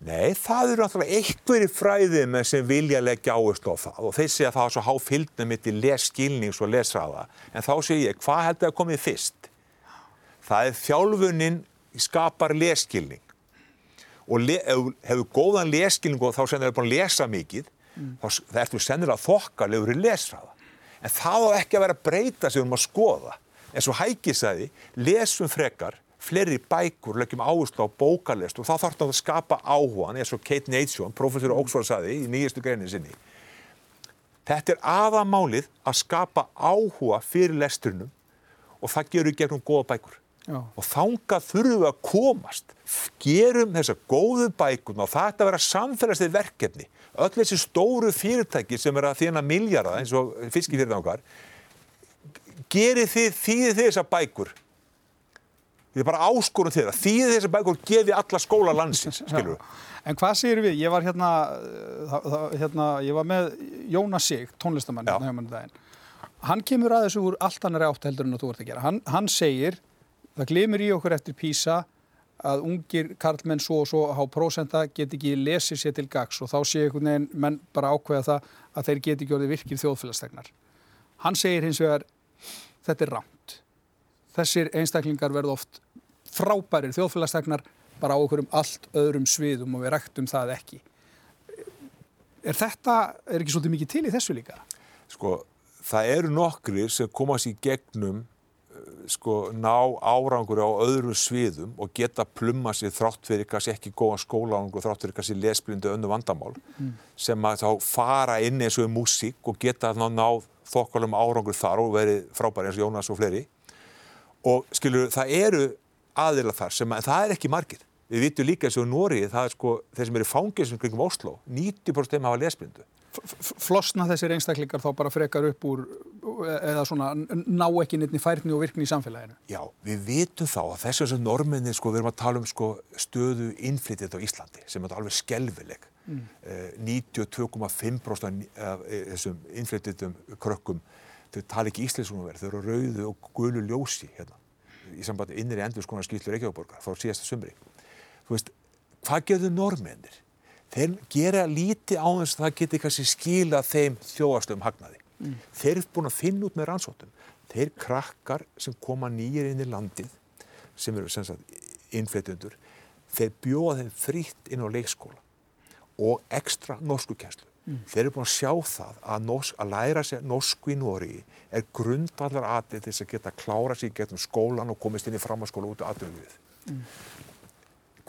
Nei, það eru náttúrulega einhverjir fræðið með sem vilja leggja áherslu á það og þeir segja að það er svo háfyldna mitt í leskilnings og lesraða. En þá segir ég, hvað heldur að komið fyrst? Það er þjálfunin skapar leskilning og ef þú hefur góðan leskilning og þá senir það búin að lesa mikið mm. þá ertu senir að þokkalegur í lesraða en það á ekki að vera að breyta sig um að skoða en svo Hækki sagði lesum frekar fleiri bækur, leggjum áherslu á bókalest og þá þarf það að skapa áhugan eins og Kate Nason, professor Oxford sagði í nýjastu greinin sinni Þetta er aðamálið að skapa áhuga fyrir lesturinnum og það gerur gegnum góða bækur. Já. Og þánga þurfum við að komast. Gerum þessa góðu bækun og það ætti að vera samfélagslega verkefni. Öll þessi stóru fyrirtæki sem er að þjána miljardar eins og fiskifyrirtækar, gerir þið, þýðið þið þessa bækur. Þið er bara áskorun þeirra. Þýðið þessa bækur gefi alla skóla landsins, skilur við. En hvað segir við? Ég var hérna, það, það, hérna ég var með Jónas Sig, tónlistamann hérna hjá mann daginn. Hann kemur að þessu úr allt annar átt heldur en þú ert að gera. Hann, hann segir, það glimur í okkur eftir písa að ungir karlmenn svo og svo á prósenta get ekki lesið sér til gags og þá sé einhvern veginn menn bara ákveða það að þeir get ekki orðið virkir þjóðfélagstegnar. Hann segir hins vegar, þetta er rámt. Þessir einstaklingar verða oft frábærir þjóðfélagstegnar bara á okkur um allt öðrum sviðum og við rættum það ekki. Er þetta, er ekki svolítið mikið til í þessu líka? Sko, það eru nokkri sem komast í gegnum sko, ná árangur á öðrum sviðum og geta plumma sér þrátt fyrir kannski ekki góða skólaárangur þrátt fyrir kannski lesblindu önnu vandamál mm. sem að þá fara inn eins og í músík og geta ná, ná þokkalum árangur þar og verið frábæri eins og Jónas og fleiri og skilur, það eru aðila þar sem að það er ekki margir Við vitum líka eins og Nóri, það er sko, þeir sem eru fángilsum kringum Oslo, 90% þeim hafa lesblindu. Flosna þessir einstaklingar þá bara frekar upp úr, eða svona, ná ekki neittni færni og virkni í samfélaginu? Já, við vitum þá að þessu sem norminni, sko, við erum að tala um sko, stöðu innflytjað á Íslandi, sem er alveg skelvileg. Mm. 92,5% eh, af þessum innflytjum krökkum, þau tala ekki íslenskunum verið, þau eru rauðu og gulu ljósi hérna, í sambandi innri endur skonar skýrlur Reykjavíkborgar, þá síðasta sumri þú veist, hvað gerðu normennir? Þeir gera líti á þess að það geti kannski skila þeim þjóastum hagnaði. Mm. Þeir eru búin að finna út með rannsóttum. Þeir krakkar sem koma nýjir inn í landið, sem eru sem sagt innflytjundur, þeir bjóða þeim fritt inn á leikskóla og ekstra norskukenslu. Mm. Þeir eru búin að sjá það að, norsk, að læra sér norsku í Nóri er grundvallar aðið þess að geta klára sér getum skólan og komist inn í framhanskóla út af aðdöfum við. Mm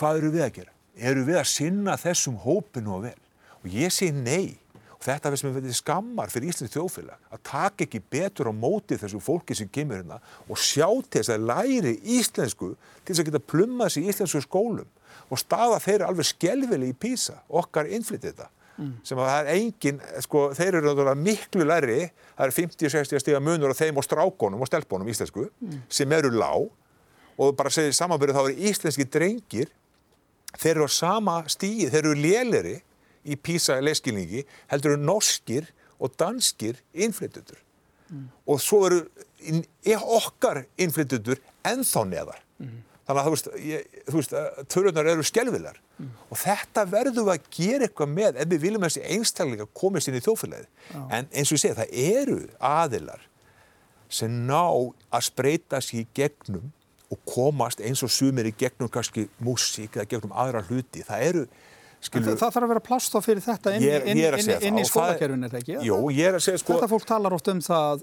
hvað eru við að gera? Eru við að sinna þessum hópinu og vel? Og ég segi nei. Og þetta er sem við skammar fyrir Íslands þjóðfélag að taka ekki betur á móti þessu fólki sem kemur hérna og sjá til þess að læri íslensku til þess að geta plummað sér í íslensku skólum og staða þeir alveg skelvili í písa, okkar innflyttið þetta. Mm. sem að það er engin, sko, þeir eru miklu læri, það er 50-60 stiga munur á þeim og strákonum og stelpunum íslensku mm. sem eru lág og bara segið samanbyrju þá eru íslenski drengir þeir eru á sama stíði, þeir eru léleri í písa leyskilningi heldur eru norskir og danskir innflyttutur mm. og svo eru okkar innflyttutur ennþá neðar mm. þannig að þú veist, ég, þú veist törlunar eru skjálfilegar mm. og þetta verður við að gera eitthvað með ef við viljum þessi einstaklega komast inn í þjófélagi oh. en eins og ég segi, það eru aðilar sem ná að spreita sér í gegnum og komast eins og sumir í gegnum kannski músík eða gegnum aðra hluti. Það eru Skilur, það, það þarf að vera plást á fyrir þetta inn, ég, inn, inn, inn í skólakerfinu, er það ekki? Jú, ég er að segja sko... Þetta fólk talar oft um það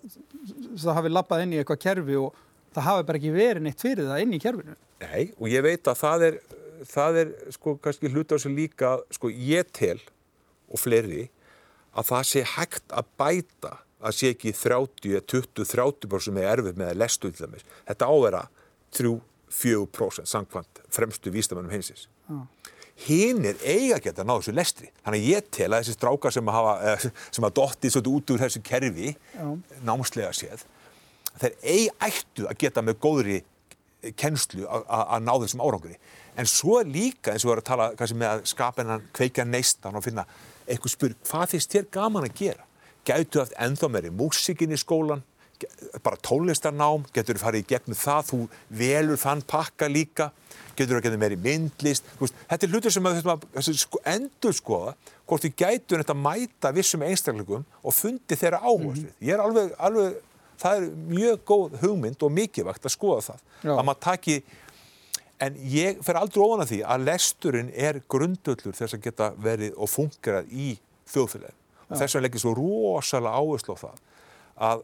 það hafi lappað inn í eitthvað kerfi og það hafi bara ekki verið neitt fyrir það inn í kerfinu. Nei, og ég veit að það er, það er sko kannski hluta á þessu líka, sko ég tel og fleiri að það sé hægt að bæta að sé ekki 30, 20, 30% sem er erfið með að lestu til dæmis. Þetta ávera 3-4% samkvæmt fremstu výstamennum hinsins. Ah. Hinn er eiga að geta náðu þessu lestri. Þannig að ég tel að þessi strákar sem hafa, eh, sem hafa dottið svolítið út úr þessu kerfi, Já. námslega séð, þeir eigi ættu að geta með góðri kennslu að ná þessum árangri. En svo líka eins og við erum að tala kannski, með að skapa hennan kveika neistan og finna eitthvað spyr, hvað finnst þér gaman að gera? Gætu að ennþá meiri músikin í skólan, bara tónlistarnám, getur þú farið í gegnum það, þú velur þann pakka líka, getur þú að geta meiri myndlist, veist, þetta er hlutur sem að, að sko, endur skoða hvort við gætum þetta að mæta vissum einstakleikum og fundi þeirra áherslu. Mm. Ég er alveg, alveg, það er mjög góð hugmynd og mikilvægt að skoða það, Já. að maður taki En ég fer aldrei ofan að því að lesturinn er grundullur þess að geta verið og fungerað í þjóðfélagin. Þess vegna leggir svo rosalega áherslu á það að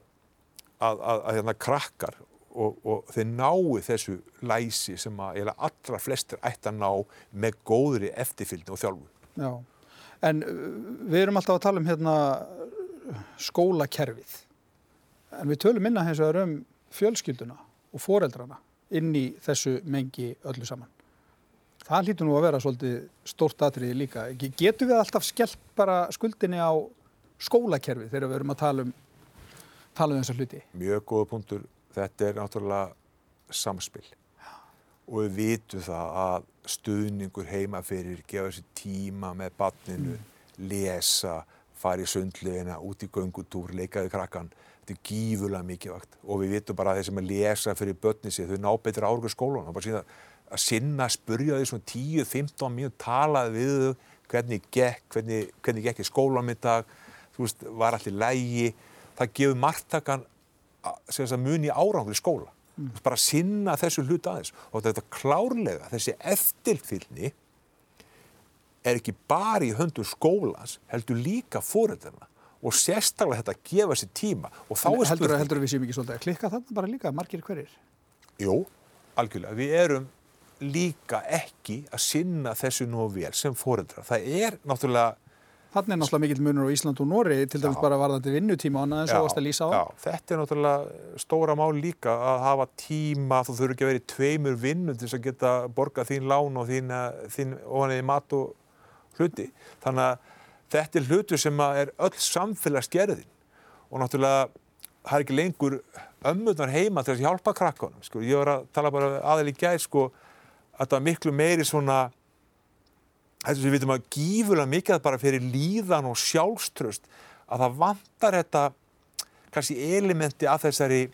að, að, að hérna krakkar og, og þeir nái þessu læsi sem að allra flestir ætti að ná með góðri eftirfylgni og þjálfu. Já, en uh, við erum alltaf að tala um hérna skólakerfið. En við tölum minna hins vegar um fjölskylduna og foreldrana inn í þessu mengi öllu saman. Það hlýtur nú að vera svolítið stórt atriði líka. Getur við alltaf skellt bara skuldinni á skólakerfið þegar við erum að tala um, tala um þessa hluti? Mjög góða punktur. Þetta er náttúrulega samspil. Og við vitum það að stuðningur heima fyrir, gefa sér tíma með barninu, mm. lesa, fara í sundlegina, út í göngutúr, leikaði krakkan. Þetta er gífurlega mikið vakt. Og við vitum bara að þeir sem að lesa fyrir börni sig, þau ná betur árugur skólan. Það er bara síðan að sinna, spurja því svona 10-15 mínúti, talaði við þau, hvernig gekk, hvernig, hvernig gekk í skólan mitt dag, þú veist, var allir lægi. Það gefur margtakan muni árangur í skóla. Mm. Bara sinna þessu hlut aðeins. Og þetta klárlega, þessi eftirfylgni er ekki bara í höndu skólans, heldur líka fóröldarna og sérstaklega þetta að gefa sér tíma og þá er heldur, heldur við séum ekki svolítið að klikka þarna bara líka, margir hverjir? Jú, algjörlega, við erum líka ekki að sinna þessu nú vel sem fóreldrar. Það er náttúrulega... Þannig er náttúrulega mikill munur á Ísland og Nóri til dæmis bara varðandi vinnutíma og annað eins og ást að lýsa á. Já, þetta er náttúrulega stóra mál líka að hafa tíma, þú þurfur ekki að vera í tveimur vinnum til þess að geta borga þín lán og þín, þín ofanniði mat og hluti. Þannig að þetta er hlutu sem er öll samfélagsgerðin og náttúrulega það er ekki lengur ömmunar heima til að hjálpa krakkanum. Sko. Ég var að tala bara aðeins í gæð sko þetta miklu meiri svona þetta sem við veitum að gífurlega mikið bara fyrir líðan og sjálfströst að það vantar þetta kannski elementi af þessari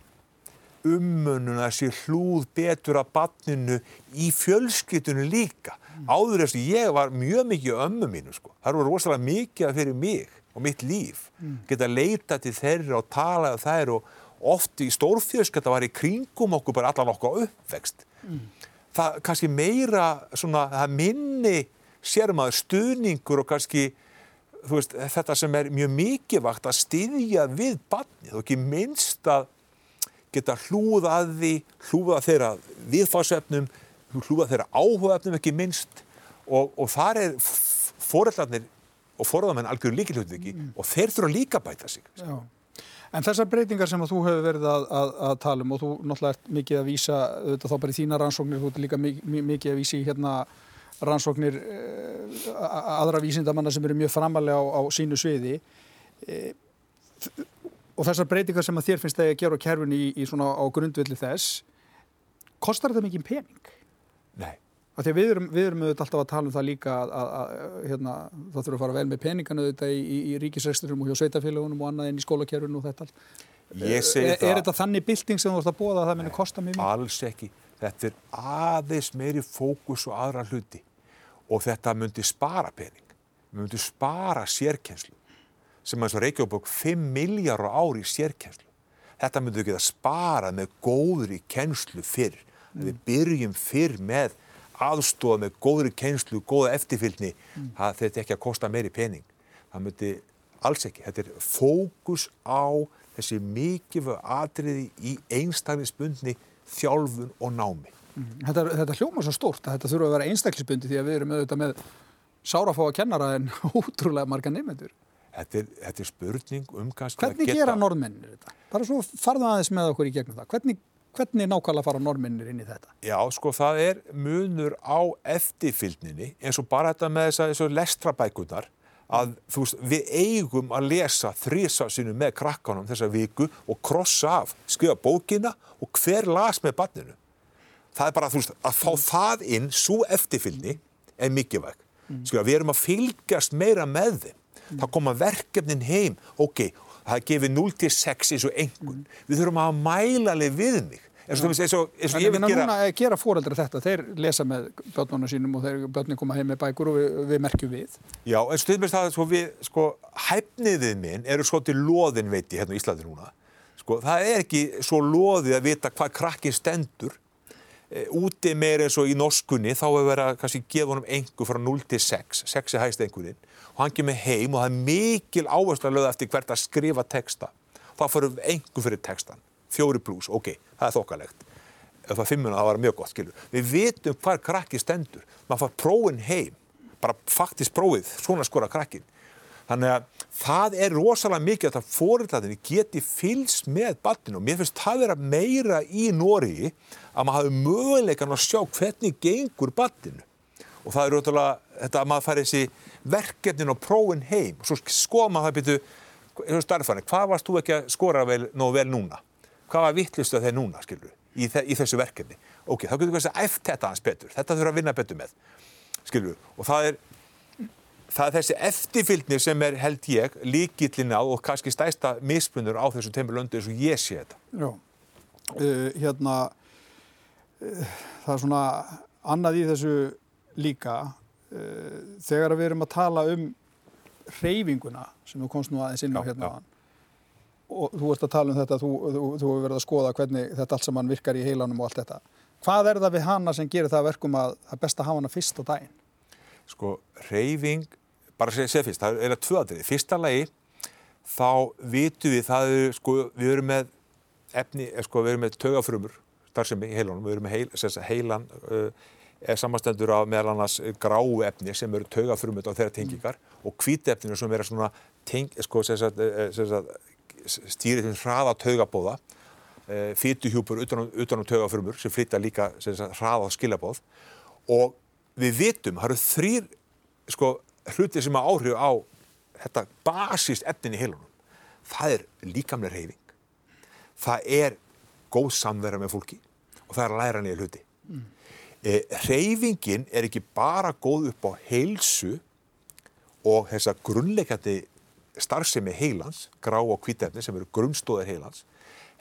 ummunum, þessi hlúð betur að banninu í fjölskytunum líka. Mm. Áður eftir ég var mjög mikið ömmu mínu sko. Það voru rosalega mikið fyrir mig og mitt líf. Mm. Geta leita til þeirra og tala þær og oft í stórfjölskylda var í kringum okkur bara allan okkur uppvext. Mm það kannski meira svona, það minni sérmaður stuðningur og kannski veist, þetta sem er mjög mikið vakt að styðja við barnið og ekki minnst að geta hlúða að því, hlúða þeirra viðfásefnum, hlúða þeirra áhugaefnum ekki minnst og, og þar er foreldarnir og forðamenn algjör líkilhjóttið ekki mm. og þeir þurfa líka að bæta sig. Já. En þessar breytingar sem þú hefur verið að, að, að tala um og þú náttúrulega ert mikið að vísa, þá bara í þína rannsóknir, þú ert líka mikið, mikið að vísa í hérna rannsóknir eh, aðra vísindamanna sem eru mjög framalega á, á sínu sviði eh, og þessar breytingar sem að þér finnst að gera á kerfin í, í svona á grundvilli þess, kostar þetta mikið pening? Nei. Við erum, við erum auðvitað alltaf að tala um það líka að, að, að hérna, það þurfa að fara vel með peninganu auðvitað í, í, í ríkisresturum og hjá sveitafélagunum og annað inn í skólakerfinu og þetta allt. Er, er þetta þannig bilding sem þú ætti að bóða að það myndir kosta mjög mjög? Alls ekki. Þetta er aðeins meiri fókus og aðra hluti og þetta myndir spara pening. Við myndir spara sérkjenslu sem eins og Reykjavík 5 miljardar ári í sérkjenslu. Þetta myndir við geta spara með góðri kjenslu fyrr. Mm. Við byrjum fyrr með aðstofa með góðri keinslu, góða eftirfylgni, mm. það þetta ekki að kosta meiri pening. Það myndi alls ekki. Þetta er fókus á þessi mikilvæg atriði í einstaklingsbundni þjálfun og námi. Þetta, þetta hljóma svo stórt að þetta þurfa að vera einstaklingsbundi því að við erum auðvitað með sárafáa kennara en útrúlega marga nefnendur. Þetta er, þetta er spurning um kannski Hvernig að geta... Hvernig gera norðmennir þetta? Bara svo farðu aðeins með okkur í gegnum það. Hvernig Hvernig nákvæmlega fara norminnir inn í þetta? Já, sko, það er munur á eftirfylgninni eins og bara þetta með þess að lestrabækunar að þú veist, við eigum að lesa þrísa sinu með krakkanum þessa viku og krossa af, skrifa bókina og hver las með barninu. Það er bara, þú veist, að fá það inn, svo eftirfylgni er mikilvæg. Mm. Skrifa, við erum að fylgjast meira með þeim. Mm. Það koma verkefnin heim, ok, það gefið 0-6 eins og engun. Mm. Við þurfum að mæla alveg við mig. eins og, eins og, eins og ég vil gera... Núna gera fóreldra þetta, þeir lesa með börnunum sínum og þeir börnum koma heim með bækur og við, við merkjum við. Já, en stundmest það sko við, sko, hæfniðið minn eru svo til loðin veit ég hérna í Íslandi núna. Sko, það er ekki svo loðið að vita hvað krakkin stendur úti meir eins og í norskunni þá hefur verið að kannski gefa honum engu frá 0 til 6, 6 er hægst engurinn og hann kemur heim og það er mikil áherslu að löða eftir hvert að skrifa texta. Þá fyrir engu fyrir textan. Fjóri pluss, ok, það er þokkalegt. Ef það er fimmuna, það var mjög gott, skilur. Við vitum hvar krakki stendur. Man far prófin heim, bara faktist prófið, svona skora krakkin. Þannig að það er rosalega mikið að það fórildatinni geti fylst með barninu. Og mér finnst það vera meira í Nóri að maður hafi möguleikan að sjá hvernig gengur barninu. Og það er rosalega þetta að maður fari þessi verkefnin og prófin heim. Og svo skoða maður það byrju starfanir, hvað varst þú ekki að skora vel, nógu vel núna? Hvað var vittlistu að þeir núna, skilur, í, í þessu verkefni? Ok, þá getur við að eftir þetta hans betur, þetta þurfa að vinna betur með, skilur, og það er það er þessi eftirfylgni sem er held ég líkillin á og kannski stæsta mismunur á þessu teimur löndu eins og ég sé þetta. Já, uh, hérna uh, það er svona annað í þessu líka uh, þegar við erum að tala um reyfinguna sem þú komst nú aðeins inn á já, hérna já. og þú ert að tala um þetta þú, þú, þú hefur verið að skoða hvernig þetta allt saman virkar í heilanum og allt þetta. Hvað er það við hana sem gerir það verkum að að hafa hana fyrst á daginn? Sko, reyfing bara að segja fyrst, það er eiginlega tvö aðrið. Fyrsta lagi, þá vitum við, það er, sko, við erum með efni, eh, sko, við erum með tögafrumur, starfsemi í heilunum, við erum með heil, sérst, heilan, uh, er samastendur af meðal annars gráu efni sem eru tögafrumut á þeirra tengingar mm. og hvíti efninu sem vera svona teng, sko, sérst, sérst, stýrið til hraða tögabóða, uh, fytuhjúpur utan, utan á tögafrumur sem flytja líka hraða skilabóð og við vitum, það eru þrýr, sko, hluti sem að áhrif á þetta basist efnin í heilunum það er líkamlega reyfing það er góð samverða með fólki og það er að læra nýja hluti. Mm. e, reyfingin er ekki bara góð upp á heilsu og þessa grunnleikandi starfsemi heilans grá og kvítefni sem eru grunnstóðir heilans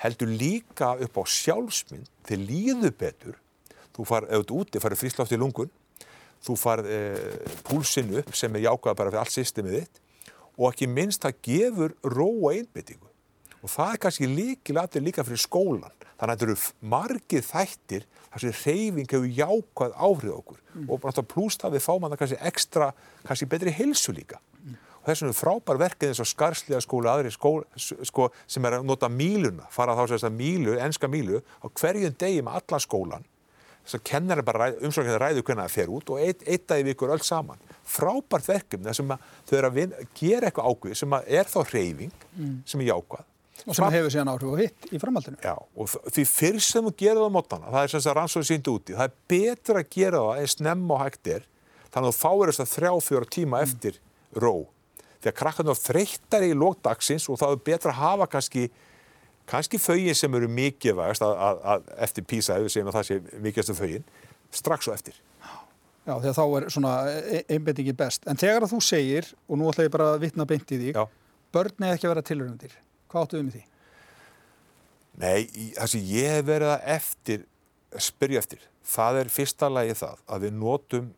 heldur líka upp á sjálfsmynd þegar líðu betur. Þú farið auðvitað úti, farið fríslátt í lungun þú farð eh, púlsinn upp sem er jákvæða bara fyrir allt systemið þitt og ekki minnst það gefur ró og einbyttingu og það er kannski líkilega líka fyrir skólan þannig að þetta eru margið þættir þar sem reyfing hefur jákvæð áhrif okkur. Mm. og náttúrulega pluss það við fáum að það kannski ekstra, kannski betri hilsu líka. Mm. og þess vegna er frábær verkið eins og skarslega skóla, aðri skóla sko, sem er að nota míluna, fara þá sérst að mílu, enska mílu á hverjum degi með alla skólan þess að kennari bara umsóknir ræðu hvernig það fer út og eitt, eitt dagi vikur öll saman. Frábært verkefni þess að þau eru að vinna, gera eitthvað ákveð sem er þá hreyfing mm. sem er jákvæð. Og sem Fra... hefur síðan áhrif og hitt í framhaldinu. Já, og því fyrst sem þú gerir það á mótana, það er sem þess að rannsóðu síndu úti, það er betra að gera það eins nefn og hægt er, þannig að þú fáir þess að þrjá fjóra tíma mm. eftir ró. Því að krakkarnu þreyttar í lókdagsins og það er betra að hafa kannski kannski fögin sem eru mikilvægast að, að, að eftir písa, ef við segjum að það sé mikilvægast af fögin, strax og eftir. Já, að þá er svona e, einbendingi best. En þegar að þú segir, og nú ætla ég bara að vitna beint í því, Já. börn eða ekki að vera tilröndir. Hvað áttu við með því? Nei, það sem ég hef verið að eftir, spyrja eftir, það er fyrsta lagi það að við notum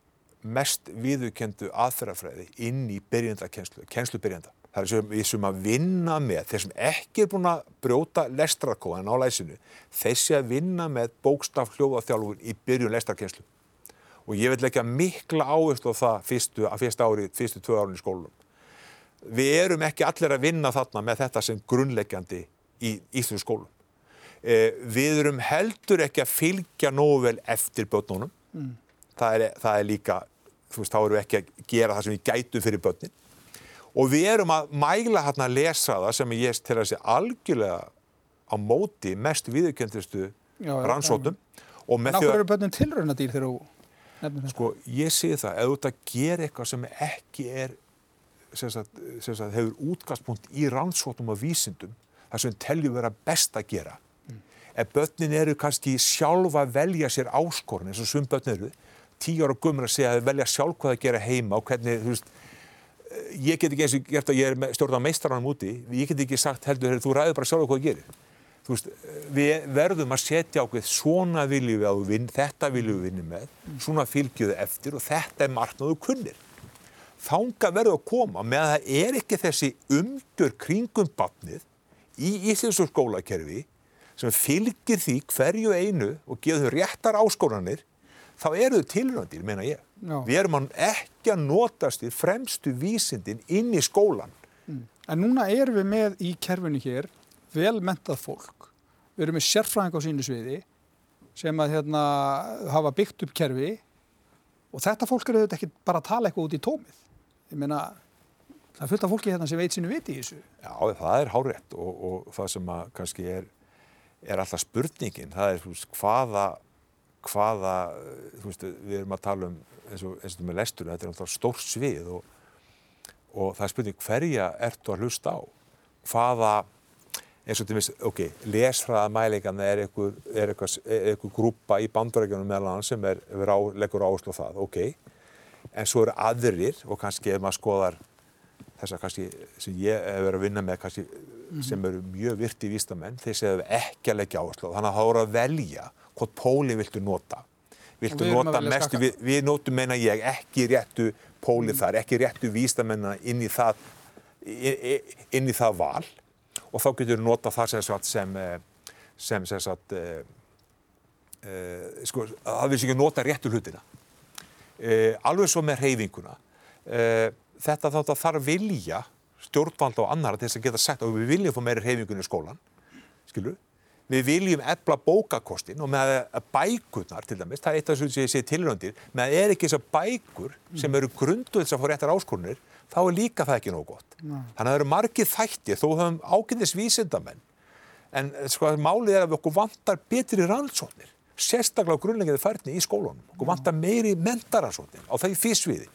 mest viðukendu aðferðafræði inn í byrjandakenslu, kenslubyrjanda. Það er sem við sem að vinna með, þeir sem ekki er búin að brjóta lestrakóðan á læsinu, þessi að vinna með bókstaf hljóðaþjálfur í byrjun lestarkenslu. Og ég vil leggja mikla áherslu á það fyrstu, að fyrsta ári, fyrstu tvö árun í skólunum. Við erum ekki allir að vinna þarna með þetta sem grunnleggjandi í Íslands skólum. Eh, við erum heldur ekki að fylgja nógu vel eftir börnunum. Mm. Það, er, það er líka, þú veist, þá erum við ekki að gera það sem við gætum fyrir börnin og við erum að mæla hérna að lesa það sem ég til að sé algjörlega á móti mest viðkjöndistu rannsótum áhverju eru börnum tilraunadýr þegar þú nefnir þetta? Sko ég sé það, ef þú ert að gera eitthvað sem ekki er sem sagt, sem sagt, hefur útgangspunkt í rannsótum og vísindum það sem telju vera best að gera mm. ef börnin eru kannski sjálfa að velja sér áskorun eins og svum börn eru tíu ára gummur að segja að velja sjálf hvað að gera heima og hvernig, þú veist ég get ekki eins og gert að ég er stjórn á meistaranum úti, ég get ekki sagt heldur, þú ræður bara sjálf hvað gerir. Þú veist, við verðum að setja ákveð svona viljum við að við vinn, þetta viljum við vinni með, svona fylgjuðu eftir og þetta er margnáðu kunnir. Þánga verður að koma með að það er ekki þessi umgjör kringum batnið í Íslandsur skólakerfi sem fylgir því hverju einu og geður réttar áskóranir, þá eru þau tilröndir, meina ég. Já. Við erum ekki að notast í fremstu vísindin inn í skólan. Mm. En núna erum við með í kerfinu hér velmentað fólk. Við erum með sérfræðing á sínu sviði sem að hérna, hafa byggt upp kerfi og þetta fólk eru þetta ekki bara að tala eitthvað út í tómið. Ég meina, Það er fullt af fólki hérna sem veit sínu viti í þessu. Já, það er hárétt og, og það sem að kannski er, er alltaf spurningin, það er veist, hvaða, hvaða, veist, við erum að tala um eins og, og með lestunum, þetta er náttúrulega stórt svið og, og það er spurning hverja ertu að hlusta á, hvaða, eins og til með, ok, lesfræðamælingarna er einhver, er einhver, er einhver grúpa í bandurækjunum meðal annars sem er, á, leggur áherslu á það, ok, en svo eru aðrir og kannski ef maður skoðar þess að kannski sem ég hef verið að vinna með kannski mm -hmm. sem eru mjög virti vístamenn þeir segja ekki að leggja áherslu þannig að það voru að velja hvort póli viltu nota viltu nota mest við, við notum meina ég ekki réttu póli mm. þar, ekki réttu vístamenna inn í það inn í það val. Og þá getur við nota það sem sem, eh, sem, sem sagt, uh, uh, sko, það vil sér ekki nota réttu hlutina. Uh, alveg svo með reyfinguna þetta að þarf vilja stjórnvald og annara til þess að geta sagt að við viljum fá meiri reyfingunni í skólan skilur, við viljum ebla bókakostin og með bækurnar til dæmis, það er eitt af þess að ég sé tilröndir með að er ekki þessar bækur sem eru grunduð þess að fá réttar áskorunir þá er líka það ekki nóg gott. Nei. þannig að það eru margið þættir, þó höfum ákynnis vísindamenn en sko málið er að við okkur vantar betri rannsóknir sérstaklega á grunnlegiði færni í skólunum okkur vantar meiri mentaransóknir á það í físviði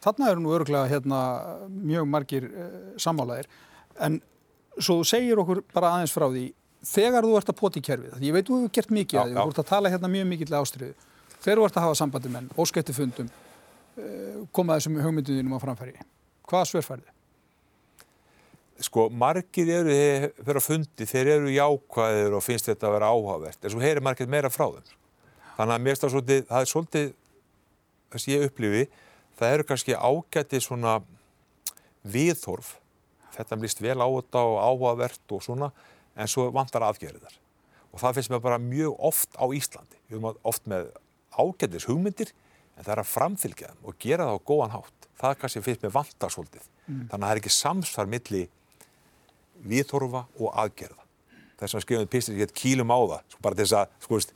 Þarna eru nú öruglega hérna, mjög margir uh, sammálaðir en svo segir okkur bara aðeins frá því þegar þú ert að poti í kerfið, ég veit þú hefur gert mikið að því, þú ert að tala hérna mjög mikið til ástriðu, þegar þú ert að hafa sambandi menn, óskætti fundum, uh, koma þessum hugmynduðinum á framfæri, hvaða svörfærið? Sko, margir eru að fundi, þeir eru jákvæðir og finnst þetta að vera áhugavert, en svo heyrir margir meira frá þeim. Þannig að mér stað svolítið, það er svolítið, þess ég upplifi, það eru kannski ágæti svona viðhorf þetta blist vel á þetta og áhugavert og svona en svo vantar aðgerðar og það finnst mér bara mjög oft á Íslandi. Við erum oft með ágætis hugmyndir en það er að framfylgja þeim og gera það á góðan hátt. Það kannski finnst mér vantar svolítið. Mm. þannig að það er ekki samsvar milli viðhorfa og aðgerða. Þess að skrifaðum pistir ég get kílum á það sko bara þess að sko veist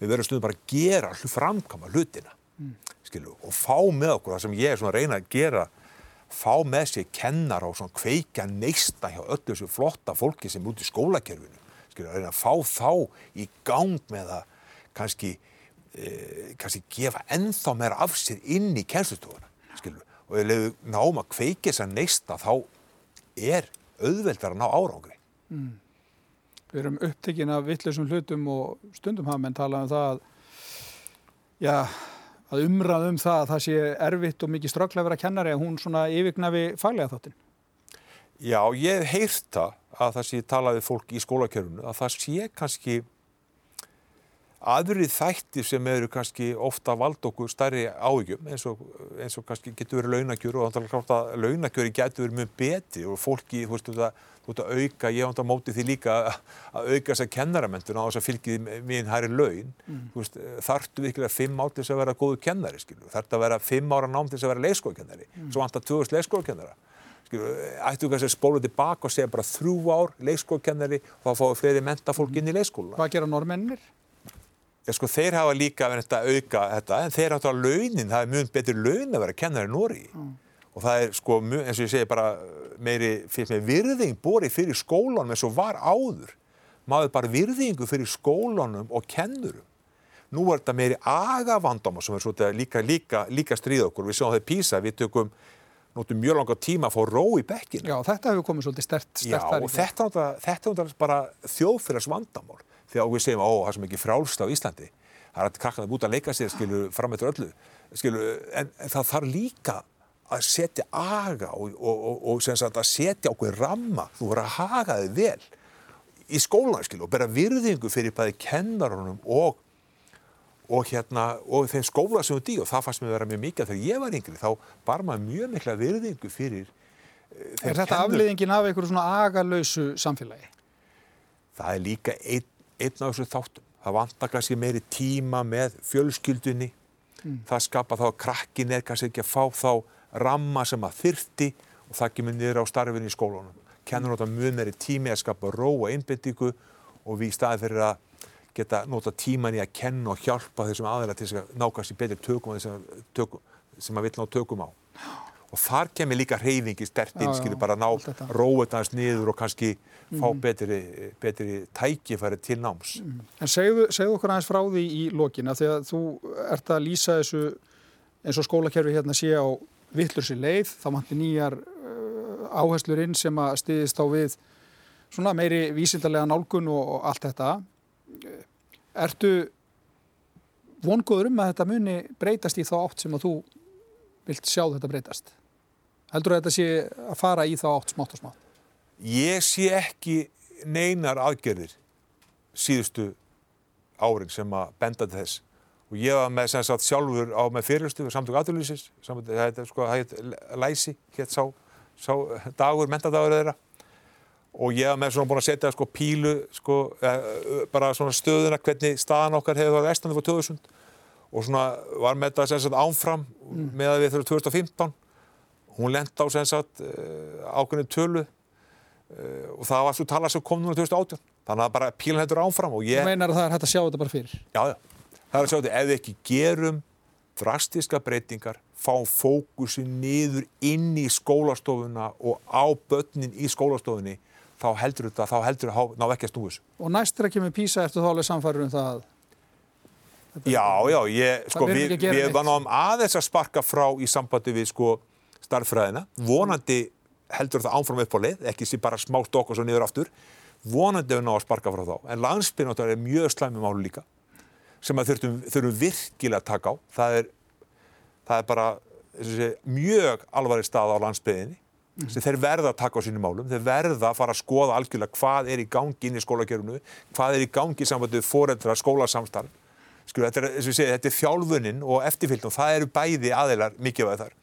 við verðum stundum bara að gera framkama hlutina mm. skilu, og fá með okkur það sem ég er svona að reyna að gera fá með sér kennar og svona kveika neista hjá öllu þessu flotta fólki sem er út í skólakerfinu. Skilu, að reyna að fá þá í gang með að kannski eh, kannski gefa ennþá meira af sér inn í kennslustofuna og ef við náum að kveiki þess að neista þá er auðveldar að ná árangri. Mm. Við erum upptekinn af vittlisum hlutum og stundum hafa menn talað um það að já að umræða um það að það sé erfitt og mikið strögglega að kennari að hún svona yfirgnafi faglega þáttinn? Já, ég heirt það að það sé talaði fólk í skólakjörfunu að það sé kannski aðrið þættir sem eru kannski ofta vald okkur stærri áhugjum eins og, eins og kannski getur verið launakjör og þannig að launakjöri getur verið mjög betri og fólki, þú veist, það þú ert að auka, ég vant að móti því líka að auka þess að kennaramentun á þess að fylgið mín hæri laun. Mm. veist, þartu virkilega fimm ár til þess að vera góðu kennari, þartu að vera fimm ára nám til þess að vera leiskókennari, mm. svo vant að 2000 leiskókennara ættu kannski að spóla tilbaka og segja bara þrjú ár leiskókennari og þá fáu fleiri mentafólk inn í leiskóla Hvað gera normennir? Ja, sko, þeir hafa líka verið að auka þetta en þeir hafa þetta á launin, það er mjög betur laun að vera kennari í Nóri mm og það er sko, eins og ég segi bara meiri, fyrir með virðing borið fyrir skólanum eins og var áður. Maður bara virðingu fyrir skólanum og kennurum. Nú er þetta meiri agavandama sem er svolítið líka, líka, líka stríð okkur. Við sjáum það í Písa, við tökum nótum mjög langa tíma að fá ró í bekkinu Já, þetta hefur komið svolítið stert, stert Já, og þetta, þetta er bara þjóðfyrir vandamál, þegar við segjum ó, það er svo mikið frálst á Íslandi. Það er að krakka það búið að leika sér, skilur, fram eftir öllu. Skilur, en, en það þarf líka að setja aga og, og, og, og sagt, að setja okkur ramma, þú verður að haga þig vel í skólan skil, og bera virðingu fyrir bæði kennarunum og og hérna, og þeim skóla sem þú dý og það fannst mér að vera mjög mikið þegar ég var yngri, þá bar maður mjög mikla virðingu fyrir uh, Er þetta kennu... afliðingin af einhverju svona agalausu samfélagi? Það er líka einn, einn af þessu þáttum það vantar kannski meiri tíma með fjölskyldunni mm. það skapa þá að krakkin er kannski ekki að fá þá ramma sem að þyrti og það kemur niður á starfinu í skólunum. Kennur nota mjög meiri tími að skapa ró og einbindíku og við í staði fyrir að geta nota tíman í að kenna og hjálpa þessum aðeila til að nákast í betri tökum sem að, tökum, sem að vil ná tökum á. og þar kemur líka reyfingi stertinn, Já, já, skilur bara ná þetta. róið hans niður og kannski fá betri, betri tækifæri til náms. En segðu, segðu okkur aðeins frá því í lokina því að þú ert að lýsa þessu eins og skólakerfi hérna sé á vittlur sér leið, þá manti nýjar uh, áherslur inn sem að stiðist á við svona meiri vísindarlega nálgun og, og allt þetta. Ertu vongóður um að þetta muni breytast í þá átt sem að þú vilt sjá þetta breytast? Heldur að þetta sé að fara í þá átt smátt og smátt? Ég sé ekki neinar aðgerðir síðustu árin sem að benda þess og ég var með sem sagt sjálfur á með fyrirlustu samtök aðurlýsins, það heit sko, það læsi, hétt sá, sá dagur, mentadagur þeirra. Og ég var með svona búin að setja sko pílu sko, eh, bara svona stöðuna hvernig staðan okkar hefur verið vestandi fyrir 2000 og svona var með þetta sem sagt ánfram með að við þurfum 2015 hún lenda á sem sagt eh, ákveðinu tölu eh, og það var svo tala sem kom núna 2018 þannig að bara pílan hættur áfram og Þú ég, meinar að það er hægt að sjá þetta bara fyrir? já, já, það er að sjá þetta ef við ekki gerum drastiska breytingar fá fókusin niður inn í skólastofuna og á börnin í skólastofunni þá heldur þetta, þá heldur þetta ná ekki að snúi þessu. Og næst er að kemur písa eftir þá alveg samfærður um það að Já, já, ég, sko, við, ekki við varum aðeins að sparka frá í sambandi við, sko, starffræðina. Vonandi heldur það ánfram upp á leið, ekki sé bara smá stokk og svo niður aftur. Vonandi við náðum að sparka frá þá. En landsbyrjum er mjög slæmi máli líka, sem að þurfum, þurfum virkilega að taka á. Það er, það er bara sé, mjög alvarleg stað á landsbyrjinni sem þeir verða að taka á sínum málum, þeir verða að fara að skoða algjörlega hvað er í gangi inn í skólakerfinu, hvað er í gangi við foreldra skólasamstarf Skilur, þetta, er, segi, þetta er þjálfunin og eftirfylgn og það eru bæði aðeilar mikilvæg þar.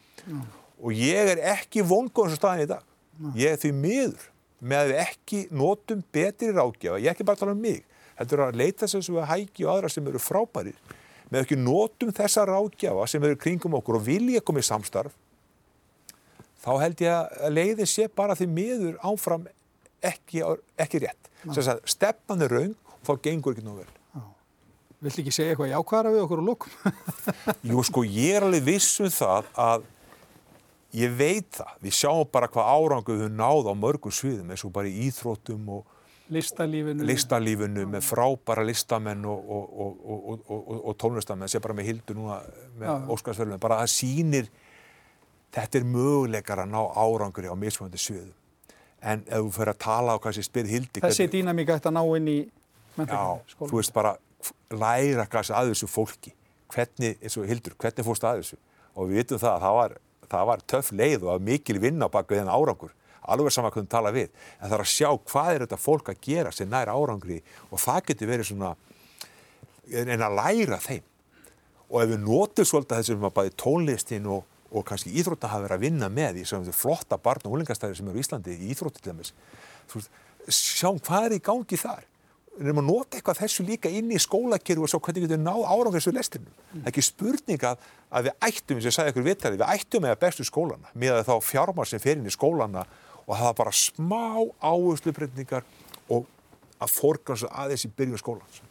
Og ég er ekki vongóðan svo staðin í dag. Ég er því miður með að við ekki notum betri ráðgjafa. Ég er ekki bara að tala um mig. Er að leita þess að hæki og aðra sem eru frábærir. Með ekki notum þessa ráðgjafa sem eru kringum okkur og vilja koma í samstarf, þá held ég að leiði sé bara því miður áfram ekki, ekki rétt. Þess að stefnan er raung og þá gengur ekki nú vel. Vilt ekki segja eitthvað jákvæðara við okkur og lókum? Jú, sko, ég er alveg viss um það að ég veit það. Við sjáum bara hvað árangu við höfum náð á mörgum sviðum eins og bara í íþróttum og Listalífinu. listalífinu með frábæra listamenn og, og, og, og, og tónlistamenn sem bara með hildu núna með Já. Óskarsverðunum. Bara það sýnir, þetta er möguleikar að ná árangur á mismunandi sviðum. En ef þú fyrir að tala á hvað sem spyr hildi, Þessi dýnamík ætti að ná inn í Já, menntaskóla. þú veist bara læra kannski að þessu fólki hvernig, eins og Hildur, hvernig fórst að þessu og við vitum það að það var, það var töff leið og mikil vinna á bak við þennan árangur alveg sama hvað við tala við en það er að sjá hvað er þetta fólk að gera sem nær árangri og það getur verið svona en að læra þeim og ef við notum svolítið þessum að bæði tónlistin og, og kannski íþrótta hafa verið að vinna með í svona flotta barn og húlingastæði sem eru í Íslandi í íþrótti til dæmis Þú veist, sjáum hvað er í gangi þar erum að nota eitthvað þessu líka inn í skólakerfi og svo hvernig getur við náð árangur þessu lestinum. Er ekki spurning að, við ættum, eins og ég sagði ykkur vitari, við ættum með að bestu skólana, með þá fjármar sem fer inn í skólana og það var bara smá áherslubreytingar og að forgansa aðeins í byrjun skólans.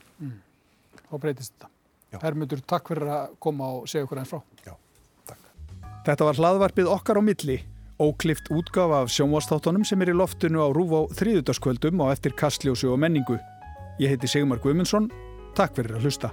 Þá breytist þetta. Já. Hermundur, takk fyrir að koma og segja okkur eins frá. Já, takk. Þetta var hlaðvarpið okkar á milli. Óklift útgafa af sjónvastáttunum sem er í loftinu á Rúf á þriðutaskvöldum og eftir kastljósu og menningu. Ég heiti Sigmar Guimundsson. Takk fyrir að hlusta.